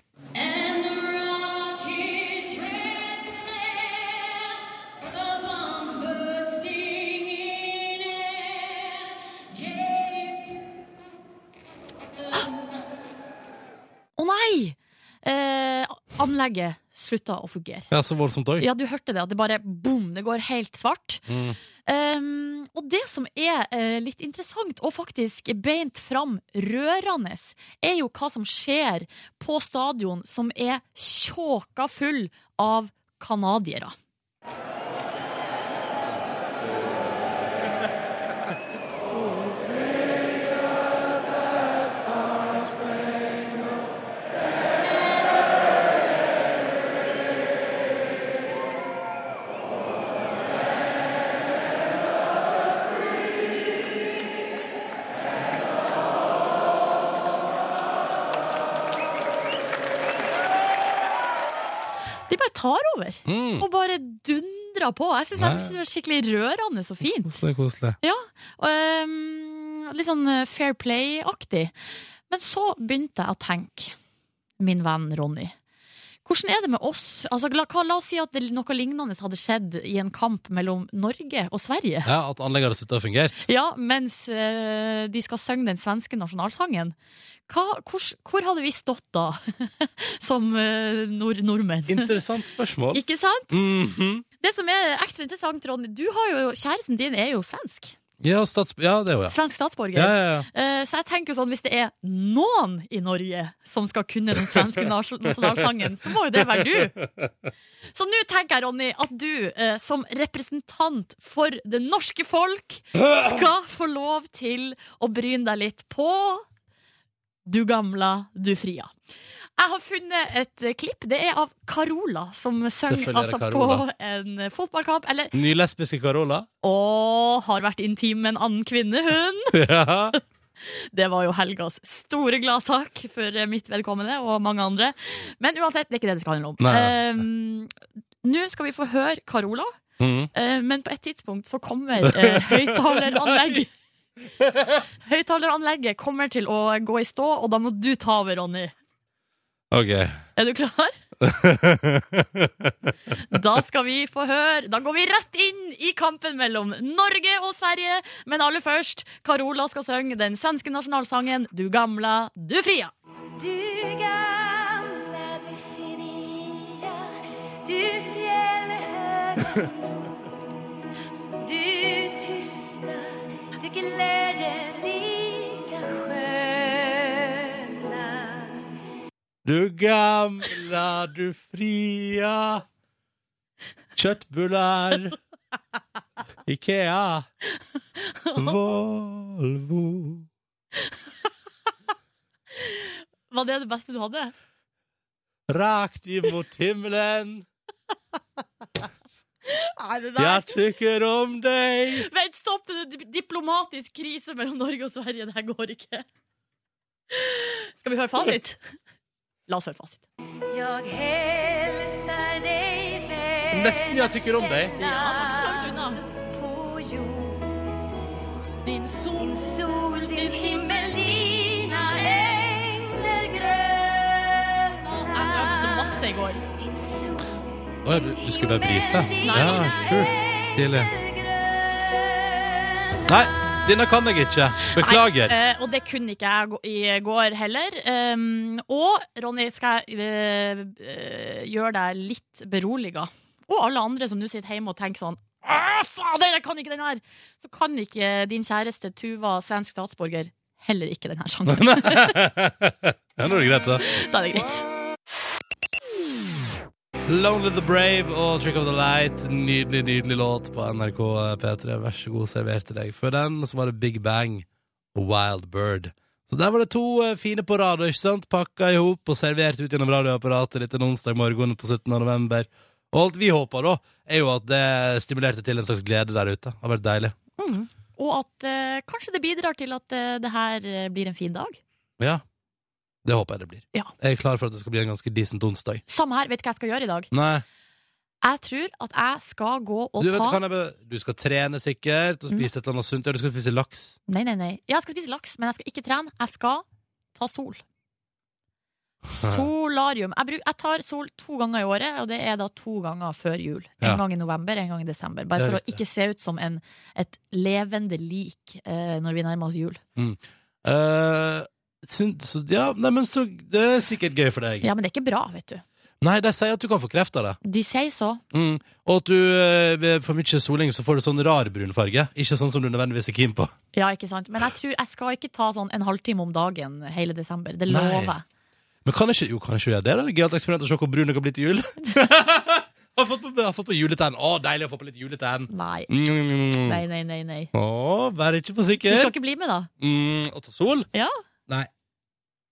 Å nei! Eh, anlegget slutta å fungere. Ja, så voldsomt òg. Ja, du hørte det, at det bare boom, det går helt svart. Mm. Um, og det som er uh, litt interessant, og faktisk beint fram rørende, er jo hva som skjer på stadion som er tjåka full av canadiere. De bare tar over, Mm. og bare dundrer på. Jeg syns det var skikkelig rørende og fint. Koselig, koselig. Ja, og, um, litt sånn eh, fair play-aktig. Men så begynte jeg å tenke, min venn Ronny. Hvordan er det med oss? Altså, la, la oss si at det, noe lignende hadde skjedd i en kamp mellom Norge og Sverige. Ja, At anlegget hadde slutta å fungere. Ja, mens eh, de skal synge den svenske nasjonalsangen. Hva, hvor, hvor hadde vi stått da, som eh, nord nordmenn? Interessant spørsmål. Ikke sant? Mhm. Det som er ekstra interessant, Ronny, du har jo, kjæresten din er jo svensk. Ja, stats ja, det er jo ja. Svensk statsborger. Ja, ja, ja. Eh, Så jeg tenker jo sånn, hvis det er noen i Norge som skal kunne den svenske nasjonalsangen, så må jo det være du. Så nå tenker jeg, Ronny, at du eh, som representant for det norske folk skal få lov til å bryne deg litt på Du gamla, du fria. Jeg har funnet et eh, klipp. Det er av Carola, som det altså, på en eh, fotballkamp. Eller Nylesbiske Carola. Og har vært intim med en annen kvinne, hun. ja. Det var jo helgas store gladsak for eh, mitt vedkommende og mange andre. Men uansett, det er ikke det det skal handle om. Nei. um, Nå skal vi få høre Carola, mm. uh, men på et tidspunkt så kommer uh, høyttaleranlegg. Høyttaleranlegget kommer til å gå i stå, og da må du ta over, Ronny. Ok. Er du klar? Da skal vi få høre. Da går vi rett inn i kampen mellom Norge og Sverige. Men aller først, Carola skal synge den svenske nasjonalsangen Du gamla, du fria. Du gamla, du fria, du fjällhöga Du tysta, du glädjerika Du gamla, du fria. Kjøttbuller. Ikea. Volvo. Var det det beste du hadde? Rakt imot himmelen. Jeg tykker om deg. Vent, stopp! Det er diplomatisk krise mellom Norge og Sverige. Det her går ikke. Skal vi høre fasit? La oss høre fasit. Jeg hilser deg vel Nesten jeg tykker om deg. Ja, det var ikke så langt unna. på jord Din sol, Sol, din himmel, dina engler grønne. Jeg øvde masse i går. Å ja, du, du skulle bare brife? Nei. Ja, kult. Stilig. Nei, Denne kan jeg ikke. Beklager. Nei, eh, og det kunne ikke jeg i går heller. Um, og Ronny, skal jeg eh, eh, gjøre deg litt beroliga? Og alle andre som nå sitter hjemme og tenker sånn «Åh, Fader, jeg kan ikke den her! Så kan ikke din kjæreste Tuva, svensk statsborger, heller ikke den her sangen. Ja, nå er det greit, da. da er det greit. Lonely the Brave og Trick of the Light. Nydelig, nydelig låt på NRK P3. Vær så god, servert til deg. Før den så var det Big Bang og Wild Bird. Så der var det to eh, fine på rad, ikke sant? Pakka i hop og servert ut gjennom radioapparatet litt en onsdag morgen på 17. november. Og alt vi håper, da, er jo at det stimulerte til en slags glede der ute. Det har vært deilig. Og at eh, kanskje det bidrar til at eh, det her eh, blir en fin dag. Ja. Det håper jeg det blir. Ja. Jeg er klar for at det skal bli en ganske decent onsdag. Samme her. Vet du hva jeg skal gjøre i dag? Nei, Jeg tror at jeg skal gå og du, vet, du, ta kan jeg be... du skal trene sikkert og spise et eller annet sunt. Ja, du skal spise laks. Nei, nei, nei. Ja, jeg skal spise laks, men jeg skal ikke trene. Jeg skal ta sol. Solarium. Jeg, bruk, jeg tar sol to ganger i året, og det er da to ganger før jul. En Ja. gang i november, en gang i desember. Bare for å ikke se ut som en, et levende lik eh, når vi nærmer oss jul. Eh, syn- så, ja, nei, men så, det er sikkert gøy for deg. Ja, men det er ikke bra, vet du. Nei, de sier at du kan få kreft av det. De sier så. Mm. Og at du eh, ved for mye soling så får du sånn rar brun farge. Ikke sånn som du nødvendigvis er keen på. Ja, ikke sant? Men jeg tror jeg skal ikke ta sånn en halvtime om dagen hele desember. Det lover jeg. Men kan ikke, jo, kan ikke gjøre det? da? Gøyalt eksperiment å se hvor brun jeg kan bli til jul. har fått på, har fått på juletenn. Å, deilig å få på litt juletenn. Nei. Mm. Nei, nei, nei. nei. Å, vær ikke for Du skal ikke bli med, da? Mm, å ta sol? Ja? Nei.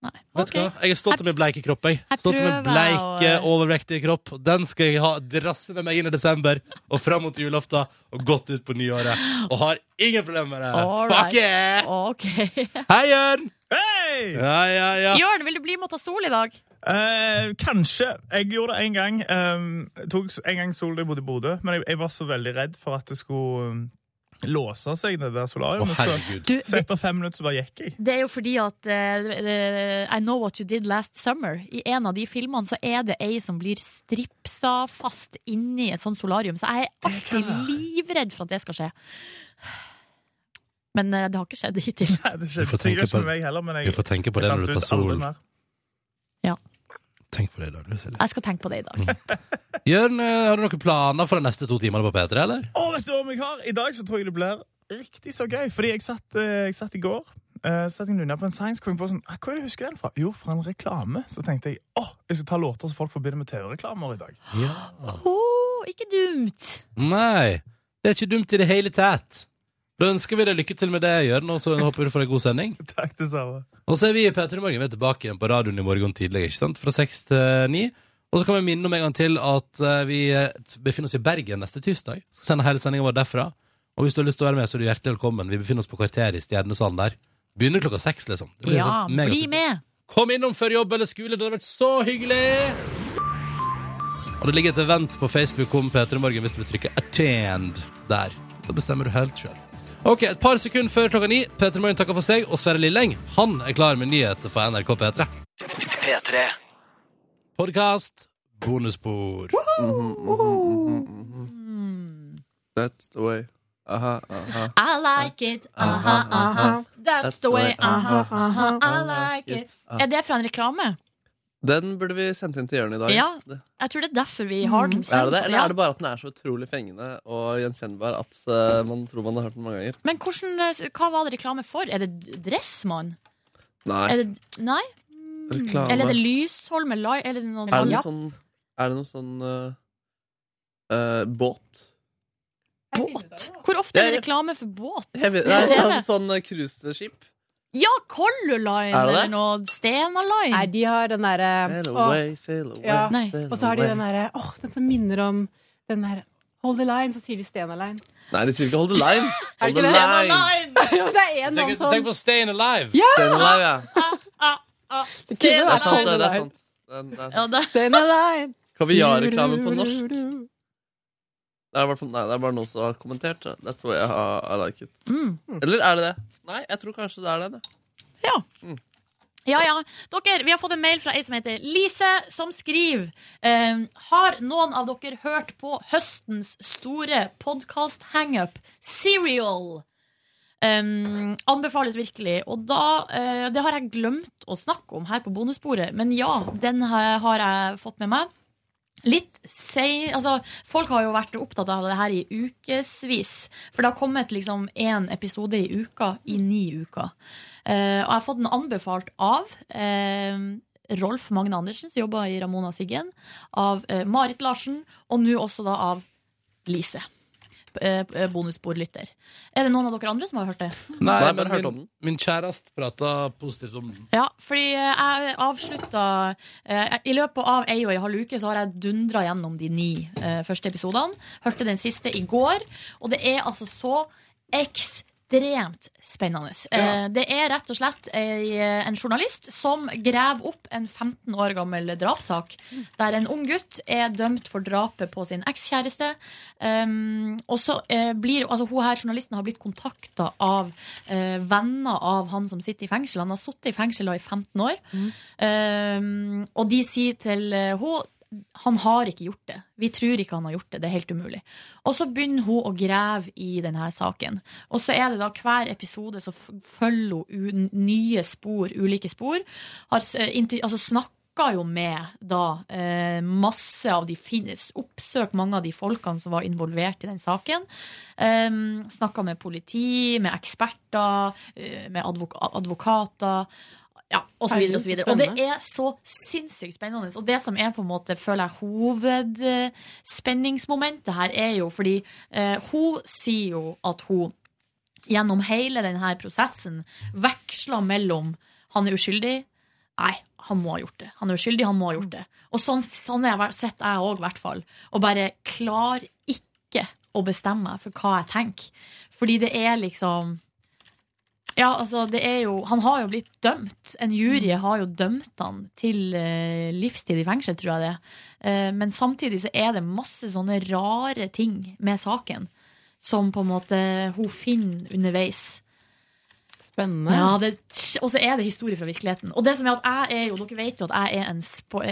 Nei. Vet du hva? Jeg er stolt av min bleike kropp. Jeg. Jeg Stolt av min bleike, å- overvektige kropp. Den skal jeg ha drasse med meg inn i desember og fram mot julaften og godt ut på nyåret. Og har ingen problemer med det. All Fuck right. yeah! Okay. Hei, Jørn! Hei! Ja, ja, ja. Jørn, vil du bli med å ta sol i dag? Eh, kanskje. Jeg gjorde det en gang. Um, jeg tok en gang sol da jeg bodde i Bodø, men jeg, jeg var så veldig redd for at det skulle låse seg, det der solariumet. Oh, så, etter fem minutter så bare gikk jeg. Det er jo fordi at eh, I Know What You Did Last Summer. I en av de filmene så er det ei som blir stripsa fast inni et sånt solarium. Så jeg er alltid livredd for at det skal skje. Men uh, det har ikke skjedd hittil. Nei, det Du skjedde sikkert på- ikke med meg heller, men jeg, Du får tenke på det når du tar sol. mer. Tenk på det i dag, du, Silje. Jeg skal tenke på det i dag. Jørn, eh, har du noen planer for de neste to timene på P3, eller? Å, vet du hva om jeg har? I dag så tror jeg det blir riktig så gøy. Fordi jeg satt, eh, jeg satt i går uh, satt jeg nunna på en sang, så kom jeg på sånn, ah, Hva er det jeg husker den fra? Jo, fra en reklame. Så tenkte jeg å, jeg skal ta låter som folk forbinder med TV-reklamer i dag. Å, ikke dumt! Nei, det er ikke dumt i det hele tatt. Da ønsker vi deg lykke til med det, Jørn, og så håper vi du får en god sending. Takk, det samme. Og så er vi i P3 Morgen vi er tilbake igjen på radioen i morgen tidlig, ikke sant? Fra seks til ni. Og så kan vi minne om en gang til at eh, vi eh, befinner oss i Bergen neste tirsdag. Skal sende hele sendinga vår derfra. Og hvis du har lyst til å være med, så er du hjertelig velkommen. Vi befinner oss på kvarteret i Stjernesalen der. Begynner klokka seks, liksom. Ja, bli med! Kom innom før jobb eller skole, det hadde vært så hyggelig! Og det ligger et event på Facebook om P3 Morgen hvis du vil trykke 'attend' der. Da bestemmer du helt sjøl. Ok, Et par sekunder før klokka ni. P3 Morgen takker for seg, og Sverre Lilleng han er klar med nyheter på NRK P3. P3. Podkast, bonusspor. That's the way. Aha, aha. I like it, aha, aha. That's the way, aha, aha. I like it. Er det fra en reklame? Den burde vi sendt inn til Jørn i dag. Ja, jeg tror det er derfor vi har den. Er det det, eller er det bare at den er så utrolig fengende og gjenkjennbar at uh, man tror man har hørt den mange ganger? Men hvordan, eh, hva var det reklame for? Er det Dressmann? Nei. Er det, nei? Reklame. Eller er det Lysholm? Eller Er det noe, Er det noe sånn, er det noe sånn uh, uh, båt? båt? Hvor ofte er det reklame for båt? Vet, nei, sånn, sånn cruiseskip. Ja, Color Line Er det det? eller noe Stena Line. Nei, de har den derre Sail away, sail away, ja. Nei. sail Og så har de away. den derre åh, den som minner om den derre Hold the line, så sier de Stena Line. Nei, de sier ikke hold the line. Er Hold the ikke det? line. Det er en Tenk, annen sånn. tenk på Stayin' Alive. Ja! Staying alive, ja. Det kunne Det er vært sant, det. det er sant. Den, den. Ja, det. Stena Line. Kaviarreklame på norsk. Det er, i hvert fall, nei, det er bare noen som har kommentert det. That's why I, I like it. Mm. Eller er det det? Nei, jeg tror kanskje det er den. ja. Mm. Ja, ja. Dere, vi har fått en mail fra ei som heter Lise, som skriver eh, Har noen av dere hørt på høstens store podkast-hangup, Serial? Um, anbefales virkelig. Og da, eh, det har jeg glemt å snakke om her på bonussporet, men ja, den har, har jeg fått med meg. Litt sei, altså, Folk har jo vært opptatt av det her i ukevis. For det har kommet liksom én episode i uka i ni uker. Eh, og jeg har fått den anbefalt av eh, Rolf Magne Andersen, som jobber i Ramona Siggen. Av eh, Marit Larsen, og nå også da av Lise. Eh, Bonusbordlytter. Er det noen av dere andre som har hørt det? Nei, Nei, men min, min kjæreste prata positivt om den. Ja, fordi eh, jeg avslutta eh, I løpet av ei og ei halv uke så har jeg dundra gjennom de ni eh, første episodene. Hørte den siste i går, og det er altså så ekstremt spennende. Eh, det er rett og slett ei, en journalist som graver opp en 15 år gammel drapssak, der en ung gutt er dømt for drapet på sin ekskjæreste. Um, og så eh, blir altså hun her journalisten har blitt kontakta av eh, venner av han som sitter i fengsel. Han har sittet i fengsel i 15 år. Um, og de sier til henne han har ikke gjort det. Vi tror ikke han har gjort det. Det er helt umulig. Og så begynner hun å grave i denne saken. Og så er det da hver episode så følger hun nye spor, ulike spor. Har eh, altså snakka jo med da eh, masse av de finnes Oppsøk mange av de folkene som var involvert i den saken. Um, Snakka med politi, med eksperter, eh, med advok advokater. Ja, og så videre og så videre. Og det er så sinnssykt spennende. Og det som er på en måte, føler jeg, hovedspenningsmomentet her, er jo fordi eh, hun sier jo at hun gjennom hele denne prosessen veksler mellom han er uskyldig, nei, han må ha gjort det. Han er uskyldig, han må ha gjort det. Og sånn, sånn er jeg sett jeg òg, i hvert fall. Og bare klarer ikke å bestemme meg for hva jeg tenker. Fordi det er liksom ja, altså det er jo Han har jo blitt dømt. En jury har jo dømt han til eh, livstid i fengsel, tror jeg det. Eh, men samtidig så er det masse sånne rare ting med saken som på en måte hun finner underveis. Spennende. Ja, det, og så er det historie fra virkeligheten. Og det som er at jeg er jo, Dere vet jo at jeg er en spo...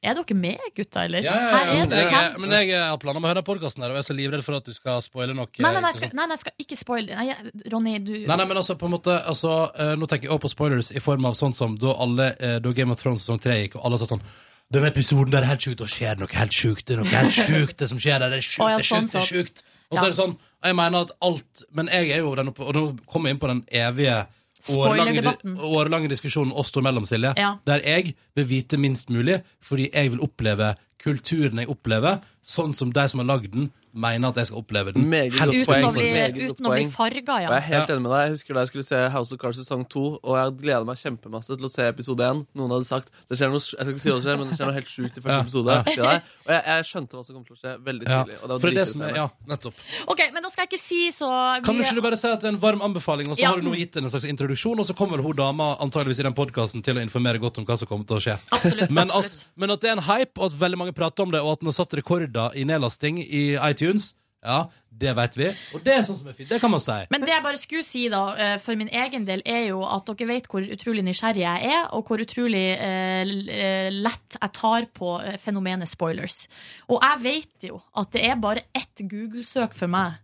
Er dere med, gutta, eller? Ja, ja, Her ja, er men det jeg, men jeg har planer om å høre podkasten her, og jeg er så livredd for at du skal spoile noe. Nei, nei, nei, jeg skal, nei, nei, jeg skal ikke spoile Nei, Ronny, du Nei, nei, men altså, på en måte altså, eh, Nå tenker jeg også på spoilers i form av sånn som da, alle, eh, da Game of Thrones sesong 3 gikk, og alle sa sånn den episoden der er helt sjukt, og skjer noe helt sjukt. Det er noe helt sjukt, det som skjer der. Det er sjukt, det er sånn sjukt, det er sjukt. Og så er det sånn, jeg mener at alt Men jeg er jo den og nå kommer jeg inn på den evige årelange, diskusjonen oss to mellom, Silje. Ja. Der jeg vil vite minst mulig, fordi jeg vil oppleve kulturen jeg opplever, sånn som de som har lagd den, mener at jeg skal oppleve den. Meget godt Uten poeng. å bli, uten å bli farga, ja. Og jeg er helt Ja. enig med deg. Jeg husker da jeg skulle se House of Cards sesong 2, og jeg gleda meg kjempemasse til å se episode 1. Noen hadde sagt det skjer noe, Jeg skal ikke si hva det skjer, men det skjer noe helt sjukt i første Ja. episode. Ja. Og jeg, jeg skjønte hva som kom til å skje veldig Ja. tidlig. Og det var For det som er, ja, nettopp. Ok, men da skal jeg ikke si så Kan du ikke du bare si at det er en varm anbefaling, og så Ja. har du nå gitt den en slags introduksjon, og så kommer hun dama antageligvis i den podkasten til å informere godt om hva som kommer til å skje. Absolutt, Men absolutt. at, men at det er en hype, og at veldig mange prater om det, og at den har satt rekorder i nedlasting i iTunes, ja, det vet vi. Og det er sånn som er fint. Det kan man si. Men det jeg bare skulle si da, eh, for min egen del, er jo at dere vet hvor utrolig nysgjerrig jeg er, og hvor utrolig eh, eh, lett jeg tar på eh, fenomenet spoilers. Og jeg vet jo at det er bare ett Google-søk for meg.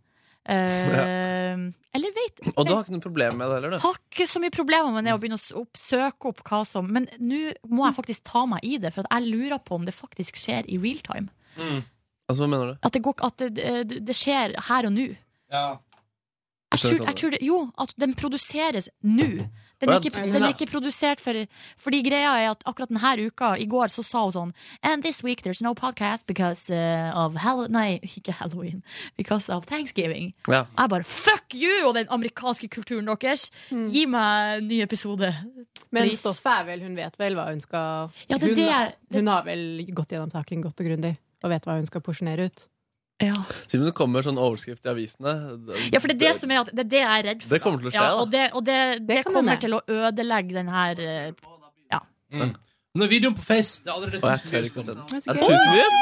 Eh, Eller vet Og du har ikke noe problem med det heller, du. har ikke så mye problemer med det å begynne å opp, søke opp hva som Men nå må jeg faktisk ta meg i det, for at jeg lurer på om det faktisk skjer i real time. Altså, hva mener du? At det, går, at det, det, det skjer her og nå. Ja. Jeg tror, jeg tror det, jo, at den produseres nå. Den er ikke, den er ikke produsert for Fordi greia er at akkurat denne uka, i går, så sa hun sånn And this week there's no podcast because uh, of Hall Nei, ikke Halloween. Because of Thanksgiving. Ja. Jeg bare fuck you og den amerikanske kulturen deres! Gi meg en ny episode. Men stoffet er vel Hun vet vel hva hun skal Ja, det hun, det det, hun har vel gått gjennom saken godt og grundig og vet hva hun skal porsjonere ut. Ja. Siden det kommer sånn overskrift i avisene Ja, for det er det som er at Det er det jeg er redd for. Det kommer til å skje, ja. Og det, og det, det, kommer til å ødelegge den her eh, Ja. Mm. Nå er videoen på Face. Det er allerede tusen views så Er det tusenvis?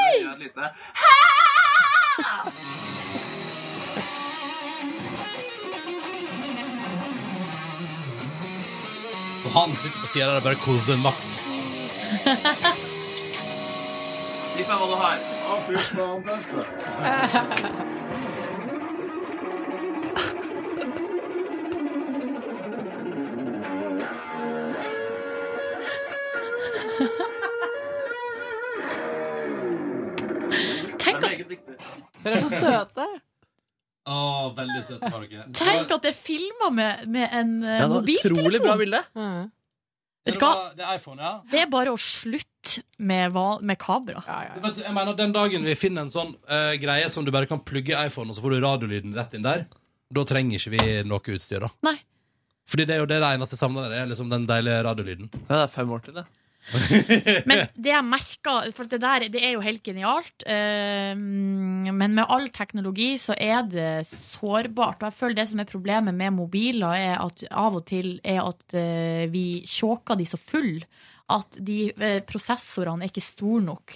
Og han sitter på sida der og bare koser maks. Lies meg hva du har. Å, fy faen, tøft. Dere er så søte. Oh, veldig søte, Marge. Tenk at det er filma med, med, en uh, ja, mobiltelefon! Utrolig bra bilde. Mm. Vet du hva? Det er iPhone, ja. Det er bare å slutte med, med kamera. ja, ja. Jeg mener, Den dagen vi finner en sånn eh, greie som du bare kan plugge i iPhone, og så får du radiolyden rett inn der, da trenger ikke vi noe utstyr, da. Nei. Fordi det er jo det, det eneste jeg det der, er liksom den deilige radiolyden. Ja, det er fem år til, det. Men det jeg merker For det der det er jo helt genialt. eh, men med all teknologi så er det sårbart. Og jeg føler det som er problemet med mobiler, er at av og til er at eh, vi tjåker de så full at de eh, prosessorene er ikke store nok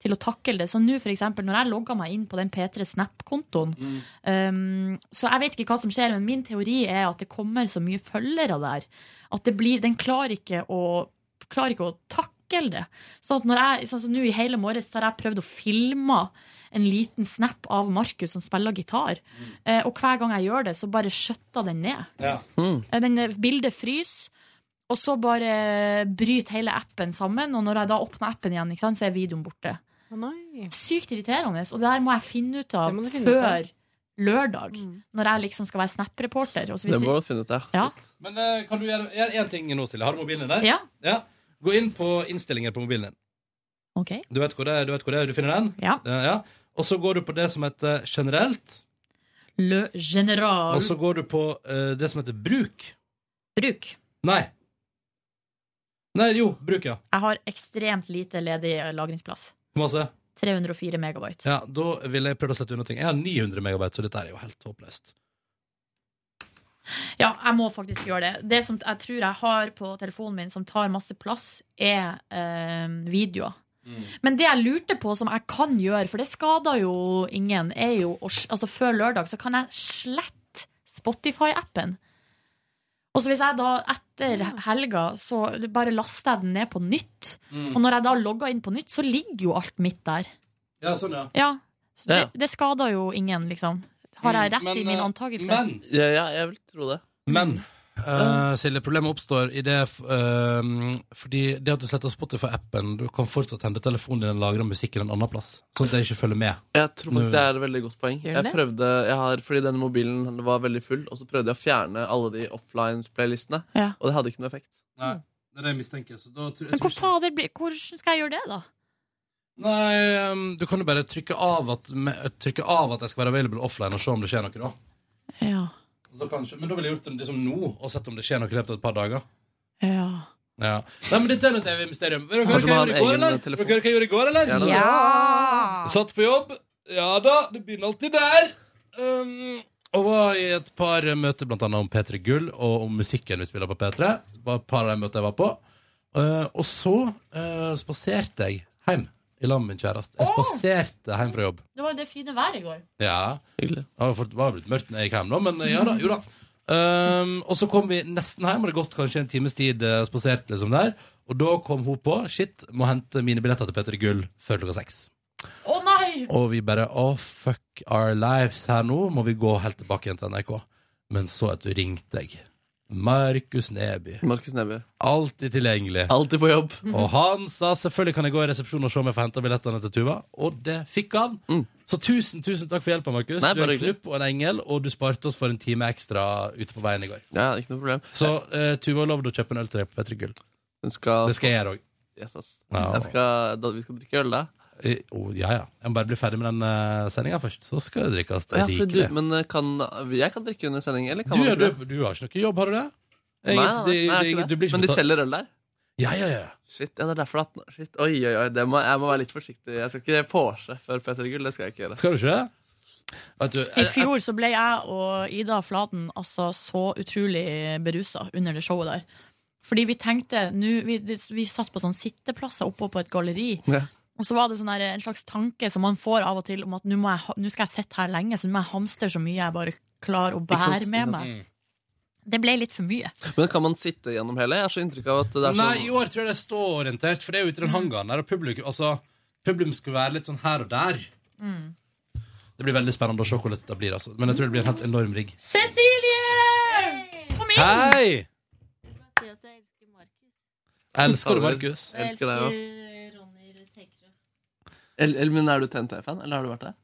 til å takle det. Så nå, for eksempel, når jeg logger meg inn på den P3 Snap-kontoen um, Så jeg vet ikke hva som skjer, men min teori er at det kommer så mye følgere der at det blir, den klarer ikke å klarer ikke å takle det. Så at når jeg, sånn som nå i hele morges så har jeg prøvd å filme en liten snap av Markus som spiller gitar. Eh, og hver gang jeg gjør det, så bare skjøtter den ned. Ja. Eh, Den eh, bildet fryser, og så bare bryter hele appen sammen. Og når jeg da åpner appen igjen, ikke sant, så er videoen borte. Sykt irriterende. Og det der må jeg finne ut av finne før ut av. lørdag. Når jeg liksom skal være Snap-reporter. Det må du finne ut av. Ja. Men uh, kan du gjøre én ting nå, Silje? Har du mobilen din der? Ja. Gå inn på innstillinger på mobilen din. Ok. Du vet hvor det er? Du vet hvor det er? Du finner den? Ja. ja. Og så går du på det som heter generelt. Le General. Og så går du på uh, det som heter bruk. Bruk. Nei. Nei, jo, bruk, ja. Jeg har ekstremt lite ledig lagringsplass. Masse? 304 megabyte. Ja, Da ville jeg prøvd å slette unna ting. Jeg har 900 megabyte, så dette er jo helt håpløst. Ja, jeg må faktisk gjøre det. Det som jeg tror jeg har på telefonen min som tar masse plass, er eh, videoer. Men det jeg lurte på, som jeg kan gjøre, for det skader jo ingen, er jo Altså, før lørdag så kan jeg slette Spotify-appen. Og så hvis jeg da etter helga så bare laster jeg den ned på nytt, Mm. og når jeg da logger inn på nytt, så ligger jo alt mitt der. Ja, sånn, ja. Ja. Så det, det skader jo ingen, liksom. Har jeg rett Men, i min eh, antakelse? Men, Ja, ja, jeg vil tro det. men eh, Silje, problemet oppstår i det eh, Fordi det at du setter Spotify-appen, du kan fortsatt hente telefonen din og lagre musikken en annen plass. Sånn at jeg ikke følger med. Jeg tror faktisk det er et veldig godt poeng. Jeg prøvde, jeg har, fordi denne mobilen var veldig full, og så prøvde jeg å fjerne alle de offline-playlistene, Ja. og det hadde ikke noe effekt. Nei, det er det jeg mistenker. Så da tror, jeg Men hvor fader blir Hvordan skal jeg gjøre det, da? Nei, um, du kan jo bare trykke av at, trykke av at jeg skal være available offline og se om det skjer noe da. Ja. Så kanskje, men da ville jeg gjort det liksom nå, og sett om det skjer noe i løpet av et par dager. Ja. Ja. Nei, men dette er et evig mysterium. Vil dere høre hva jeg gjorde i har går, egen eller? Vil dere høre hva jeg gjorde i går, eller? Ja, da. Ja! Satt på jobb. Ja da, det begynner alltid der. Um, og var i et par møter blant annet om P3 Gull og om musikken vi spiller på P3. Det var et par av de møtene jeg var på. Uh, og så uh, spaserte jeg hjem i lag med min kjæreste. Jeg spaserte hjem fra jobb. Det var jo det fine været i går. Ja. Hyggelig. Det var var blitt mørkt når jeg gikk hjem, nå, men ja da. Jo da. Um, og så kom vi nesten hjem, og det gått kanskje en times tid uh, spasert liksom der. Og da kom hun på Shit, må hente mine billetter til P3 Gull før klokka seks. Å nei! Og vi bare Å, fuck our lives her nå. Må vi gå helt tilbake igjen til NRK. Men så at du ringte jeg. Markus Neby. Markus Neby. Alltid tilgjengelig. Alltid på jobb. Og han sa selvfølgelig kan jeg gå i resepsjonen og se om jeg får henta billettene til Tuva. Og det fikk han. Mm. Så tusen tusen takk for hjelpa, Markus. Du er en klubb og en engel, og du sparte oss for en time ekstra ute på veien i går. Ja, ikke noe problem. Så uh, Tuva har lovd å kjøpe en øl til deg på P3 Gull. Skal, Det skal jeg gjøre òg. Yes. Ja. Vi skal drikke øl, da. Oh, ja, ja. Jeg må bare bli ferdig med den uh, sendinga først, så skal det drikkes Ja, du, rikelig. men eh, kan, jeg kan drikke under sending, eller kan Du, man du, det? du har ikke noe jobb, har du det? Nei, nei, nei, det- nei, det- ikke det. ikke Men de selger øl der? Ja, ja, ja. Shit, ja, det er derfor at Shit, oi, oi, oi, det må, jeg må være litt forsiktig. Jeg skal ikke vorse før Peter Gull. Det skal jeg ikke gjøre. Skal du ikke det? Du, I fjor så ble jeg og Ida Fladen altså så utrolig berusa under det showet der. Fordi vi tenkte nu, vi, vi satt på sånn sitteplasser oppå på et galleri. Ja. Og så var det sånn der, en slags tanke som man får av og til om at nå må jeg nå skal jeg sitte her lenge, så nå må jeg hamstre så mye jeg bare klarer å sant, bære med meg. Det ble litt for mye. Men kan man sitte gjennom hele? Jeg har så inntrykk av at det er Nei, sånn i år tror jeg det er ståorientert, for det er jo ute i den hangaren der, og publikum, altså, publikum skal være litt sånn her og der. Mm. Det blir veldig spennende å se hvordan dette blir, altså. Men jeg tror det blir en helt enorm rigg. Cecilie! Kom inn! Hei! Elsker du Markus? Jeg elsker deg òg. El El- men er du TNT-fan, eller har du vært det?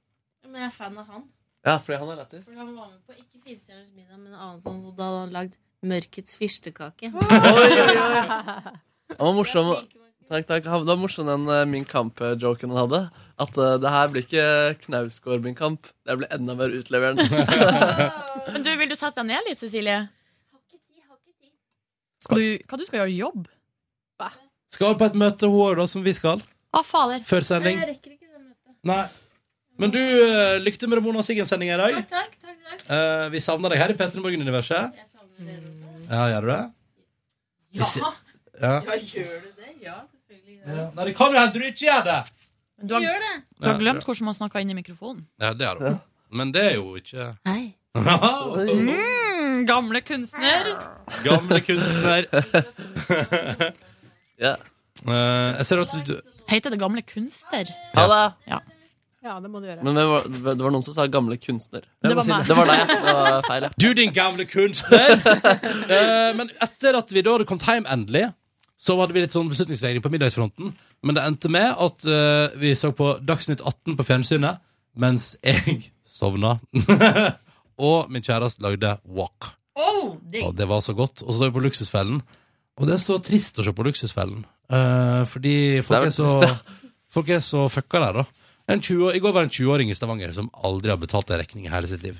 Men jeg er fan av han. Ja, fordi han er lættis. For han var med på ikke Firestjerners middag, men en annen sånn hvor da hadde han lagd Mørkets fyrstekake. Han var morsom. Takk, takk. Han var morsom den eh, Min Kamp-joken han hadde. At eh, det her blir ikke Knausgård Min Kamp. Det blir enda mer utleverende. Men du, vil du sette deg ned litt, Cecilie? Har ikke tid, har ikke tid. Skal du, hva du skal gjøre? Jobb? Skal på et møte hun òg, da, som vi skal. Å, fader. Før sending. Jeg rekker ikke det møtet. Nei. Men du, uh, lykke til med Ramona og Siggen-sendinga i dag. Takk, takk, takk. Eh, vi savner deg her i P3 Morgen-universet. Ja, gjør du det? Ja. Hvis- ja. Ja, gjør du det? Ja, selvfølgelig. gjør jeg det. Nei, det kan jo hende du ikke gjør det. Du har, Gjør det. du har glemt hvordan man snakker inn i mikrofonen. Ja, det har du. Men det er jo ikke Hei. Mm, gamle kunstner. Gamle kunstner. Ja. Eh, jeg ser at du Heter det gamle kunster? Ja det! Ja. Ja, det må du gjøre. Men det var, det var noen som sa gamle kunstner. Det var meg. Det var deg. Det var feil, ja. Du, din gamle kunstner! Eh, men etter at vi da hadde kommet hjem endelig, så hadde vi litt sånn beslutningsvegring på middagsfronten. Men det endte med at eh, vi så på Dagsnytt 18 på fjernsynet, mens jeg sovna. og min kjæreste lagde wok. Oh, digg. Og det var så godt. Og så så vi på Luksusfellen. Og det er så trist å se på Luksusfellen. Eh, fordi folk er så, folk er så fucka der, da. En 20, I går var det en 20-åring i Stavanger som aldri har betalt en regning i hele sitt liv.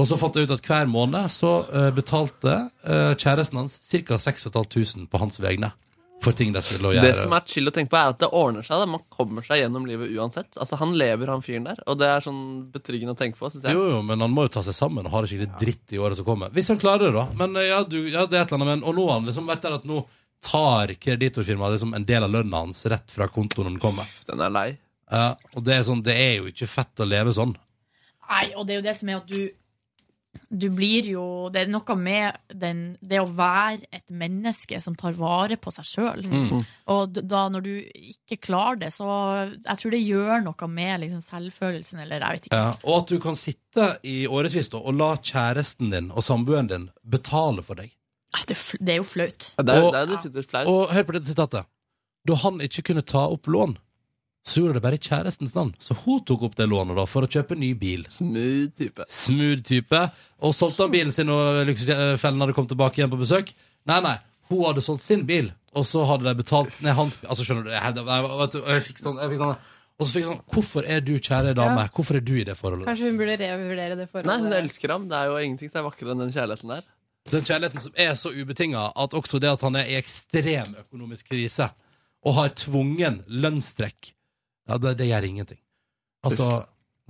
Og så fant jeg ut at hver måned så uh, betalte uh, kjæresten hans ca. 6500 på hans vegne for ting de skulle gjøre. Det som er chill å tenke på, er at det ordner seg. Da. Man kommer seg gjennom livet uansett. Altså, Han lever, han fyren der. Og det er sånn betryggende å tenke på, Synes jeg. Jo, jo, men han må jo ta seg sammen og ha det skikkelig dritt i året som kommer. Hvis han klarer det, da. Men ja, du, ja det er et eller annet. Men, og nå har han liksom vært der at nå tar kreditorfirmaet liksom en del av lønna hans rett fra kontoen når den kommer. Den er lei. Ja, og det er, sånn, det er jo ikke fett å leve sånn. Nei, og det er jo det som er at du Du blir jo Det er noe med den, det å være et menneske som tar vare på seg sjøl. Mm. Og da når du ikke klarer det, så Jeg tror det gjør noe med liksom selvfølelsen, eller jeg vet ikke. Ja, og at du kan sitte i årevis og la kjæresten din og samboeren din betale for deg. Ah, Det, er det er jo flaut. Ja, det er, Og- det er definitivt flaut. Og hør på dette sitatet. Da han ikke kunne ta opp lån, så gjorde det bare i kjærestens navn. Så hun tok opp det lånet da for å kjøpe ny bil. Smooth type. Smooth type. Og solgte han bilen sin, og luksusfellen hadde kommet tilbake igjen på besøk. Nei, nei. Hun hadde solgt sin bil, og så hadde de betalt ned hans bil. Altså, skjønner du, jeg, jeg, vet du, jeg fikk sånn, jeg fikk sånn Og så fikk jeg sånn Hvorfor er du, kjære dame, Ja. hvorfor er du i det forholdet? Kanskje hun burde revurdere det forholdet. Nei, hun elsker ham. Det er jo ingenting som er vakrere enn den kjærligheten der. Den kjærligheten som er så ubetinga at også det at han er i ekstrem økonomisk krise og har tvungen lønnstrekk, ja, det, det gjør ingenting. Altså,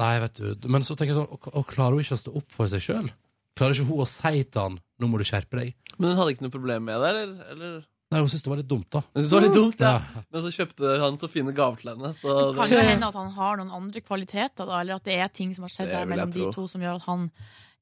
nei, vet du Men så tenker jeg sånn, og, og klarer hun ikke å stå opp for seg sjøl? Klarer ikke hun å si til han 'nå må du skjerpe deg'? Men hun hadde ikke noe problem med det, eller? eller? Nei, hun syntes det var litt dumt, da. Hun det var litt dumt, ja. Ja. Men så kjøpte han så fine gaver til henne. Så Kan jo hende at han har noen andre kvaliteter, da, eller at det er ting som har skjedd der mellom de to som gjør at han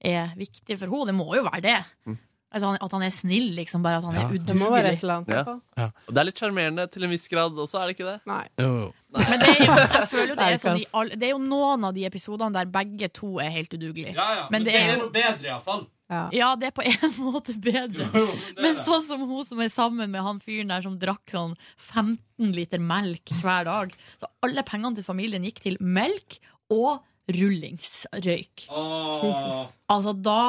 er viktig for henne. Det må jo være det. Mm. At, han, at han er snill, liksom. Bare at han Ja. er Det udugelig. Ja. Og det er litt sjarmerende til en viss grad også, er det ikke det? Nei. Jo, jo. Men det er, jo- jeg føler jo det er sånn de, Det er jo noen av de episodene der begge to er helt udugelige. Ja, ja, Men det er jo- noe bedre, iallfall. Ja. Ja, det er på en måte bedre. Men sånn som hun som er sammen med han fyren der som drakk sånn 15 liter melk hver dag. Så alle pengene til familien gikk til melk og rullingsrøyk. Oh. Altså da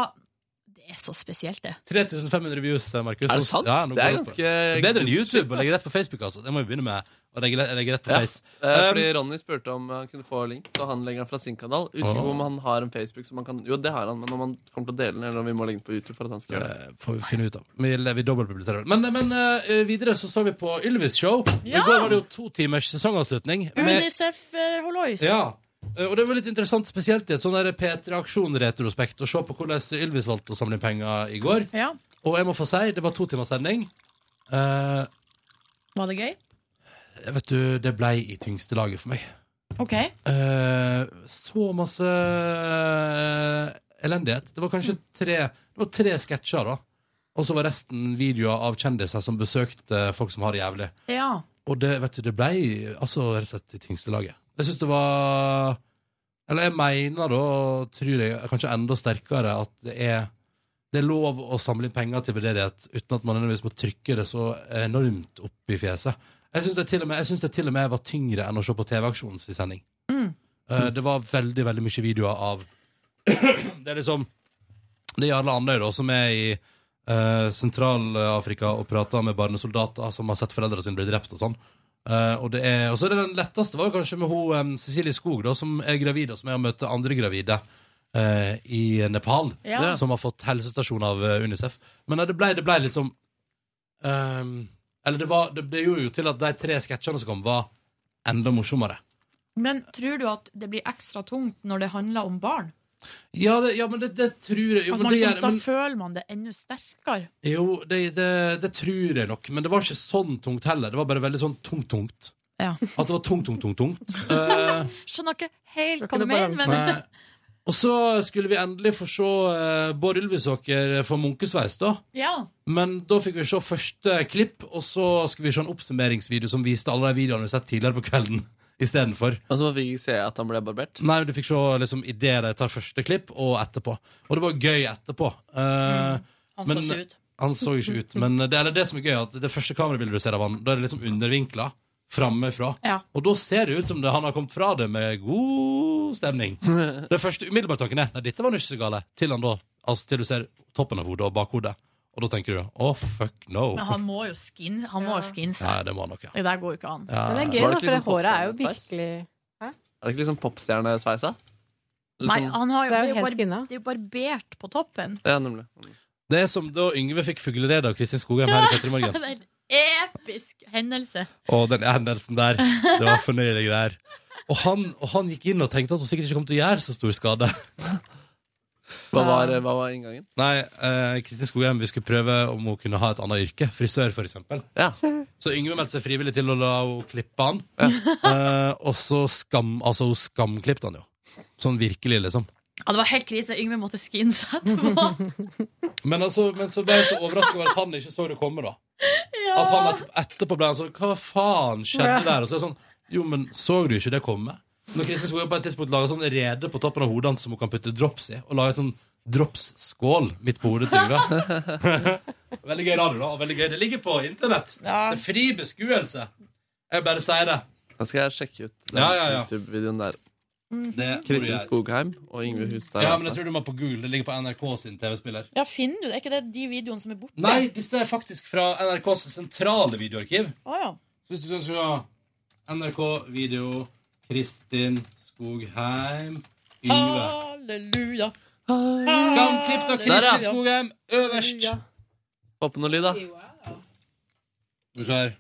Det er så spesielt, det. 3500 views, Markus. Er det sant? Ja, det er ganske Det Bedre enn YouTube å legge rett på Facebook, altså. Det må vi begynne med. Å legge, legge rett på Ja. Face. Eh, Um, fordi Ronny spurte om han kunne få link, så han legger den fra sin kanal. Usikker på om han har en Facebook som han kan Jo, det har han, men om han kommer til å dele den, eller om vi må legge den på YouTube for at han skal gjøre det. Eh, får vi finne ut av. Vi, vi dobbeltpubliserer den. Men, men uh, videre så så vi på Ylvis show. Ja! I går var det jo to timers sesongavslutning. med- Unicef eh, Hollois. ja. Eh, Og det var litt interessant, spesielt i et sånn der P3 Aksjon-retrospekt, å se på hvordan Ylvis valgte å samle inn penger i går. Ja. Og jeg må få si, det var to timers sending. Eh, Var det gøy? vet du, det ble i tyngste laget for meg. OK. Eh, så masse eh, elendighet. Det var kanskje tre Det var tre sketsjer, da. Og så var resten videoer av kjendiser som besøkte folk som har det jævlig. Ja. Og det, vet du, det ble altså rett og slett i tyngste laget. Jeg syns det var Eller jeg mener da, og tror jeg kanskje enda sterkere, at det er det er lov å samle inn penger til veldedighet uten at man nødvendigvis må trykke det så enormt opp i fjeset. Jeg syns det, det til og med var tyngre enn å se på TV-aksjonens sending. Mm. Uh, Det var veldig, veldig mye videoer av Det er liksom Det er Jarle Andøy, da, som er i uh, Sentral-Afrika og prater med barnesoldater som har sett foreldrene sine bli drept og sånn. Eh, og er, så er det den letteste var jo kanskje med hun um, Cecilie Skog, da, som er gravid, og som er å møte andre gravide uh, i Nepal, Ja. som har fått helsestasjon av eh, Unicef. Men uh, det ble, det ble liksom um, Eller det, var, det, det gjorde jo til at de tre sketsjene som kom, var enda morsommere. Men tror du at det blir ekstra tungt når det handler om barn? Ja, det, ja men det, det tror jeg jo, At men man det liksom, da men- føler man det enda sterkere. Jo, det, det, det tror jeg nok, men det var ikke sånn tungt heller. Det var bare veldig sånn tungt-tungt. Ja. At det var tungt, tungt, tungt, tungt. Eh, Skjønner ikke helt hva du mener, men og så skulle vi endelig få se uh, Bård Ylvisåker få munkesveis, da. ja. Men da fikk vi se første klipp, og så skulle vi se en oppsummeringsvideo som viste alle de videoene vi har sett tidligere på kvelden. Istedenfor. Og så fikk jeg se at han ble barbert. Nei, du fikk se liksom idet de tar første klipp, og etterpå. Og det var gøy etterpå. Eh, Han så men- ikke ut. Han så ikke ut, men det, eller det som er gøy, at det første kamerabildet du ser av han, da er det liksom undervinkla frammefra. Ja. Og da ser det ut som det, han har kommet fra det med god stemning. Det første umiddelbare tanken er Nei, dette var ikke så gale. Til han da, altså til du ser toppen av hodet og bakhodet. Og da tenker du å, fuck no. Men han må jo skin, han må jo skinne seg. Nei, det må han nok, ja. Det der går jo ikke an. Ja. Men det er gøy, da, for det liksom håret er jo virkelig virkelig Er det ikke liksom popstjernesveisa? Eller Nei, han har jo, Det det er jo helt skinna. det er jo barbert på toppen. Ja, nemlig. Det er som da Yngve fikk fuglerede av Kristin Skogheim her i Petter i morgen. Det en episk hendelse. Og den hendelsen der, det var fornøyelige greier. Og han, og han gikk inn og tenkte at hun sikkert ikke kom til å gjøre så stor skade. Hva var, hva var inngangen? Nei, eh, Kristin Skogheim, vi skulle prøve om hun kunne ha et annet yrke. Frisør, for eksempel. Ja. Så Yngve meldte seg frivillig til å la henne klippe han. Eh, og så skam, altså, hun skamklippte han jo. Sånn virkelig, liksom. Ja, det var helt krise. Yngve måtte skinne seg etterpå. Men, altså, men så ble jeg så overrasket over at han ikke så det komme, da. At han etterpå ble sånn Hva faen skjedde der? Og så er det sånn Jo, men så du ikke det komme? Når Kristin Skogen på et tidspunkt lager sånn rede på toppen av hodet hans som hun kan putte drops i, og lager sånn dropsskål midt på hodet til Yngve. veldig gøy radio, da. og Veldig gøy. Det ligger på internett. Ja. Det er fri beskuelse. Jeg bare sier det. Da skal jeg sjekke ut den Ja, ja, ja. YouTube-videoen der. det Kristin. Skogheim og Yngve Hustad. Ja, men jeg tror du må på Google. Det ligger på NRK sin TV-spiller. Ja, finner du det? Er ikke det de videoene som er borte? Nei, disse er faktisk fra NRKs sentrale videoarkiv. Oh, ja. Så hvis du skal se NRK-video Kristin Skogheim Yngve. Halleluja. Skamklipt av Der, ja. Kristin Skogheim øverst. Få på noe lyd, da. Skal vi se her.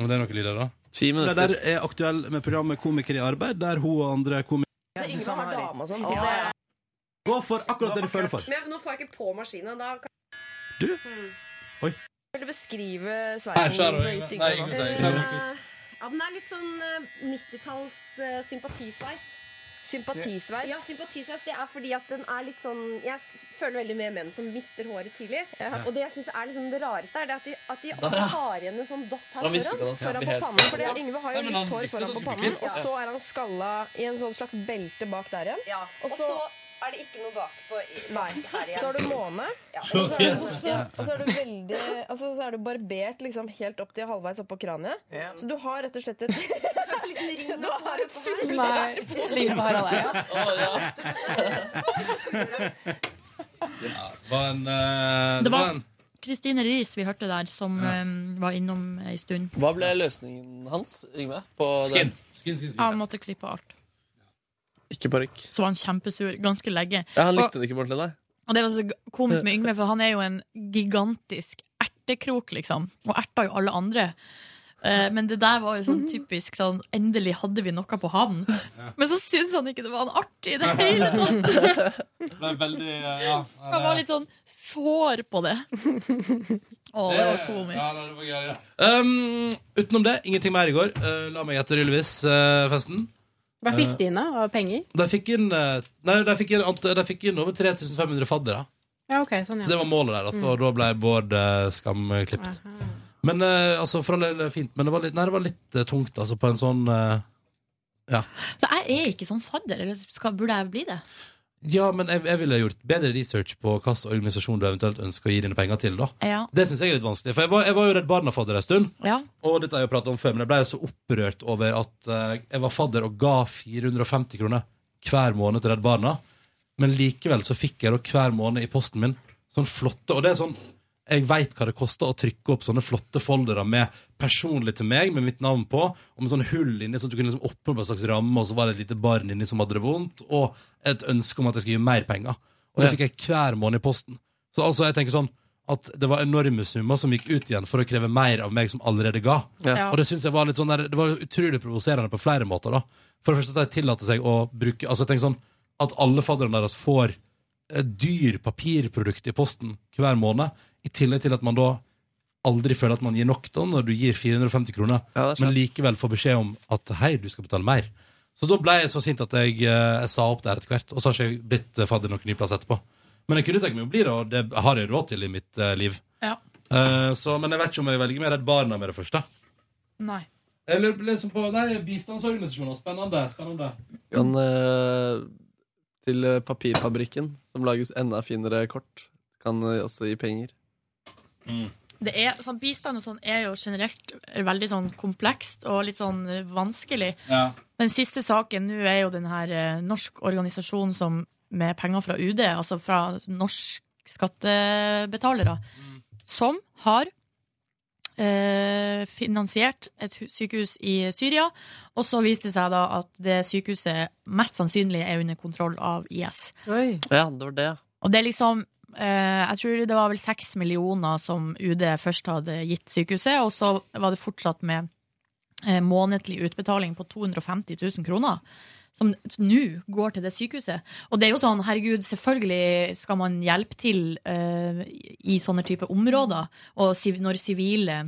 Om det er noen lyder, da? Ti Det minutter. der er aktuell med programmet Komikere i arbeid, der hun og andre komikere Yngve har dame og sånn. Ja. så det- Gå for akkurat det du føler for. Men jeg- nå får jeg ikke på maskinen. Da kan... Du? Mm. Oi. Vil du beskrive Her, sveisen Skjær og din? Yngve. Yngve? Nei, Yngve sier. Eh, Ja, den er litt sånn eh, 90-talls eh, sympatisveis. Sympatisveis? Ja, sympatisveis. Det er fordi at den er litt sånn Jeg føler veldig med menn som mister håret tidlig. Og det jeg syns er liksom det rareste, er det at de, at de også har igjen en sånn dott her foran. Foran på pannen. For det, Ja. Yngve har jo litt hår foran på pannen, og så er han skalla i en sånn slags belte bak der igjen. Ja, Og så er det ikke noe bakpå i- Nei. her igjen. Så har du måne. Ja. Og så er du, ja, og så er du veldig Altså så er du barbert liksom helt opp til halvveis oppå kraniet. Ja. Så du har rett og slett et Du har et full Nei, ligner på Harald Eia. var en, eh, Det var en Kristine Riis vi hørte der, som eh, var innom ei stund. Hva ble løsningen hans, Yngve? Skin. Skin. Skin, skin, Han måtte klippe alt. Ikke parykk. Så var han kjempesur ganske lenge. Ja, han Og- likte det ikke på ordentlig, nei. Og det var så komisk med Yngve, for han er jo en gigantisk ertekrok, liksom. Og erta jo alle andre. Eh, Men det der var jo sånn typisk sånn Endelig hadde vi noe på han. Men så syntes han ikke det var han artig i det hele tatt. Det er veldig eh, Ja. Han var litt sånn sår på det. Å, det var komisk. Ja, det var gøy, ja. Um, utenom det, ingenting mer i går. Uh, la meg gjette Ylvis-festen. Hva fikk de inn, da? Av penger? De fikk inn eh, Nei, de fikk inn, de fikk inn over 3500 faddere. Ja, okay, sånn, ja. Så det var målet der, altså, Mm. og da ble Bård uh, skamklipt. Men eh, altså, for all del fint, men det var litt, nei, det var litt eh, tungt, altså, på en sånn eh, Ja. Så jeg er ikke sånn fadder, eller skal, burde jeg bli det? Ja, men jeg, jeg ville gjort bedre research på hvilken organisasjon du eventuelt ønsker å gi dine penger til. da Ja. Det syns jeg er litt vanskelig. For jeg var, jeg var jo Redd Barna-fadder en stund. Ja. Og dette har jeg jo pratet om før, men jeg ble så opprørt over at uh, jeg var fadder og ga 450 kroner hver måned til Redd Barna. Men likevel så fikk jeg da hver måned i posten min sånn flotte Og det er sånn Jeg veit hva det koster å trykke opp sånne flotte foldere med personlig til meg, med mitt navn på, og med sånne hull inni, sånn at du kunne liksom åpne opp en slags ramme, og så var det et lite barn inni som hadde det vondt, og et ønske om at jeg skulle gi mer penger. Og det fikk jeg hver måned i posten. Så altså, jeg tenker sånn at det var enorme summer som gikk ut igjen for å kreve mer av meg som allerede ga. Ja. Og det synes jeg var litt sånn der, det var utrolig provoserende på flere måter. da For det første at de tillater seg å bruke Altså jeg tenker sånn At alle fadderne deres får et dyr papirprodukt i posten hver måned, i tillegg til at man da aldri føler at man gir nok da når du gir 450 kroner, Ja, det er sant. men likevel får beskjed om at hei, du skal betale mer. Så da ble jeg så sint at jeg, eh, jeg sa opp der etter hvert, og så har ikke jeg blitt eh, fadder noen ny plass etterpå. Men jeg kunne tenke meg å bli det, og det har jeg råd til i mitt eh, liv. Ja. Eh, så, men jeg vet ikke om jeg velger mer Redd Barna med det første. Nei. Jeg lurer liksom på nei, bistandsorganisasjoner. Spennende. spennende. Men eh, til eh, Papirfabrikken, som lages enda finere kort, kan eh, også gi penger. Det er, sånn, bistand og sånn er jo generelt veldig sånn komplekst og litt sånn vanskelig. Ja. Den siste saken nå er jo den her eh, norsk organisasjon som med penger fra UD, altså fra norsk skattebetalere, som har eh, finansiert et sykehus i Syria. Og så viste det seg da at det sykehuset mest sannsynlig er under kontroll av IS. Ja, det var det. Og det er liksom Jeg tror det var vel seks millioner som UD først hadde gitt sykehuset, og så var det fortsatt med eh, månedlig utbetaling på 250 000 kroner. Som nå går til det sykehuset. Og det er jo sånn, herregud, selvfølgelig skal man hjelpe til uh, i sånne type områder. Og når sivile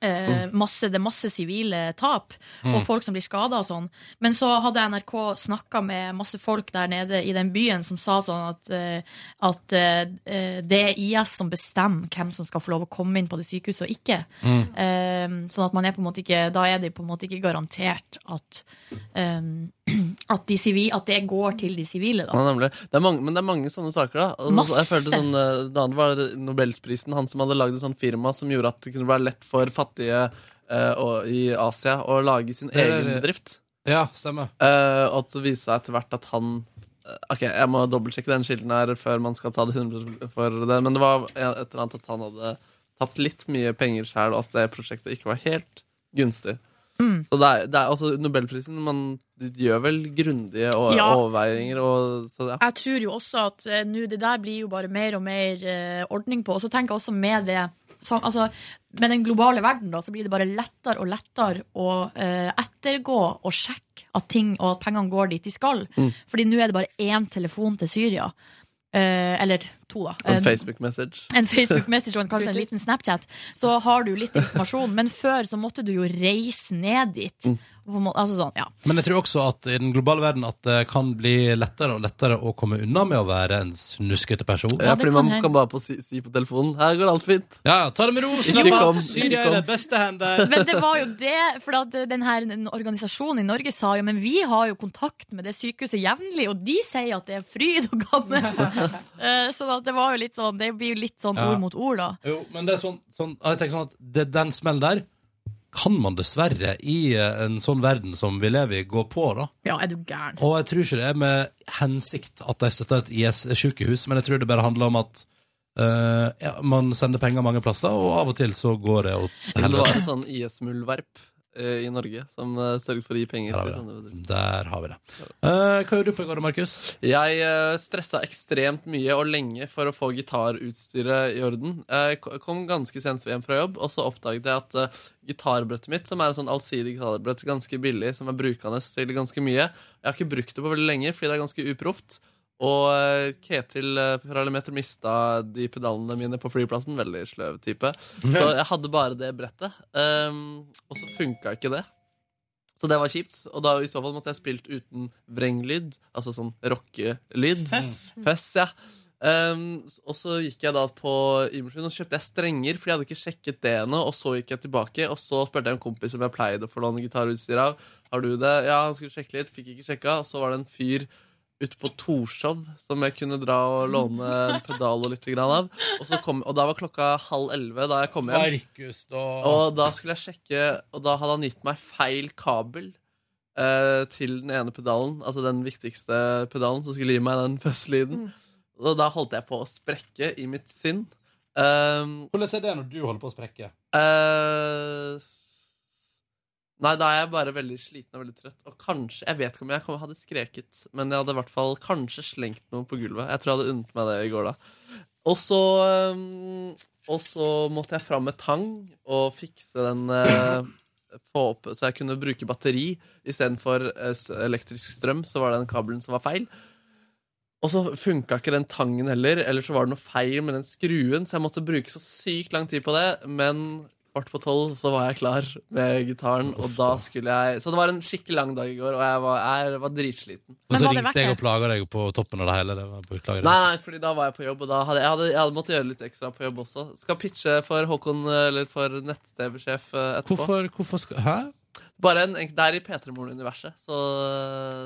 eh, masse, Det er masse sivile tap, Mm. og folk som blir skada og sånn. Men så hadde NRK snakka med masse folk der nede i den byen som sa sånn at, eh, at eh, det er IS som bestemmer hvem som skal få lov å komme inn på det sykehuset og ikke. Mm. Eh, sånn at man er på en måte ikke Da er det på en måte ikke garantert at um, at, de sivil, at det går til de sivile, da. Ja. Det er mange, men det er mange sånne saker, da. Masse. Jeg følte sånn, eh, Det andre var Nobelsprisen. Han som hadde lagd et sånt firma som gjorde at det kunne være lett for fattige eh, og, i Asia og lage sin Det er- egen bedrift. Ja, stemmer. Eh, og det viste seg etter hvert at han eh, Ok, jeg må dobbeltsjekke den kilden her før man skal ta det 100 for det, men det var et eller annet at han hadde tatt litt mye penger sjøl, og at det prosjektet ikke var helt gunstig. Mm. Så det er, det er også Nobelprisen man, De gjør vel grundige Ja. overveiinger, og så ja. Jeg tror jo også at eh, nå det der blir jo bare mer og mer uh, ordning på. Og så tenker jeg også med det så, altså, Med den globale verden da, så blir det bare lettere og lettere å eh, ettergå og sjekke at ting og at pengene går dit de skal. Mm. Fordi nå er det bare én telefon til Syria. Eh, eller to, da. En Facebook-message. en Facebook-message og en- kanskje en liten Snapchat, så har du litt informasjon. Men før så måtte du jo reise ned dit. Mm. Og på måte- Altså sånn, ja. Men jeg tror også at i den globale verden at det kan bli lettere og lettere å komme unna med å være en snuskete person. Ja, fordi man kan bare på si, si på telefonen Her går alt fint. Ja, ta det med ro, slapp av. Syria er det beste hender. Men det var jo det, for at den her organisasjonen i Norge sa jo Men vi har jo kontakt med det sykehuset jevnlig, og de sier at det er fryd og gammen. Eh, Så sånn det var jo litt sånn Det blir jo litt sånn Ja. ord mot ord, da. Jo, men det er sånn, sånn Jeg tenker sånn at det, den smellen der kan man dessverre i eh, en sånn verden som vi lever i, gå på, da. Ja, er du gæren? Og jeg tror ikke det er med hensikt at de støtter et IS-sykehus, men jeg tror det bare handler om at uh, ja, man sender penger mange plasser, og av og til så går det og Det var en sånn IS-muldvarp i Norge som sørger sørget for å gi penger. Der har vi det. Der har vi det. Uh, hva gjorde du for i går, Markus? Jeg uh, stressa ekstremt mye og lenge for å få gitarutstyret i orden. Jeg kom ganske sent hjem fra jobb, og så oppdaget jeg at uh, gitarbrettet mitt, som er en sånn allsidig gitarbrett, ganske billig, som er brukende til ganske mye Jeg har ikke brukt det på veldig lenge fordi det er ganske uproft. Og eh, Ketil fra Lemeter mista de pedalene mine på flyplassen. Veldig sløv type. Så jeg hadde bare det brettet. Um, og så funka ikke det. Så det var kjipt. Og da i så fall måtte jeg spilt uten vrenglyd. Altså sånn rockelyd. Føss. Føss, ja. Um, og så gikk jeg da på Imersund og kjøpte jeg strenger, for jeg hadde ikke sjekket det ennå. Og så gikk jeg tilbake, og så spurte jeg en kompis om jeg pleide å få låne gitarutstyr av. Har du det? Ja, han skulle sjekke litt. Fikk ikke sjekka. Og så var det en fyr ute på Torshov som jeg kunne dra og låne en pedal og litt av. Og, så kom, og da var klokka halv elleve da jeg kom hjem. Markus, da. Og da skulle jeg sjekke, og da hadde han gitt meg feil kabel eh, til den ene pedalen, altså den viktigste pedalen, som skulle gi meg den fuzz-lyden. Og da holdt jeg på å sprekke i mitt sinn. Um, Hvordan er det når du holder på å sprekke? Eh, nei, da er jeg bare veldig sliten og veldig trøtt. Og kanskje, Jeg vet ikke om jeg hadde skreket, men jeg hadde i hvert fall kanskje slengt noe på gulvet. Jeg tror jeg hadde unnet meg det i går da. Og så, um, og så måtte jeg fram med tang og fikse den eh, få opp, Så jeg kunne bruke batteri istedenfor uh, elektrisk strøm. Så var det den kabelen som var feil. Og så funka ikke den tangen heller, eller så var det noe feil med den skruen, så jeg måtte bruke så sykt lang tid på det. Men kvart på tolv så var jeg klar med gitaren, og da skulle jeg Så det var en skikkelig lang dag i går, og jeg var, jeg var dritsliten. Og så ringte jeg og plaga deg på toppen av det hele. Det var. Nei, nei, fordi da var jeg på jobb, og da hadde jeg, hadde, jeg hadde måttet gjøre litt ekstra på jobb også. Skal pitche for Håkon, eller for nett-TV-sjef eh, etterpå. Hvorfor, hvorfor skal Hæ? Bare en, Det er i P3 Morgen-universet, så,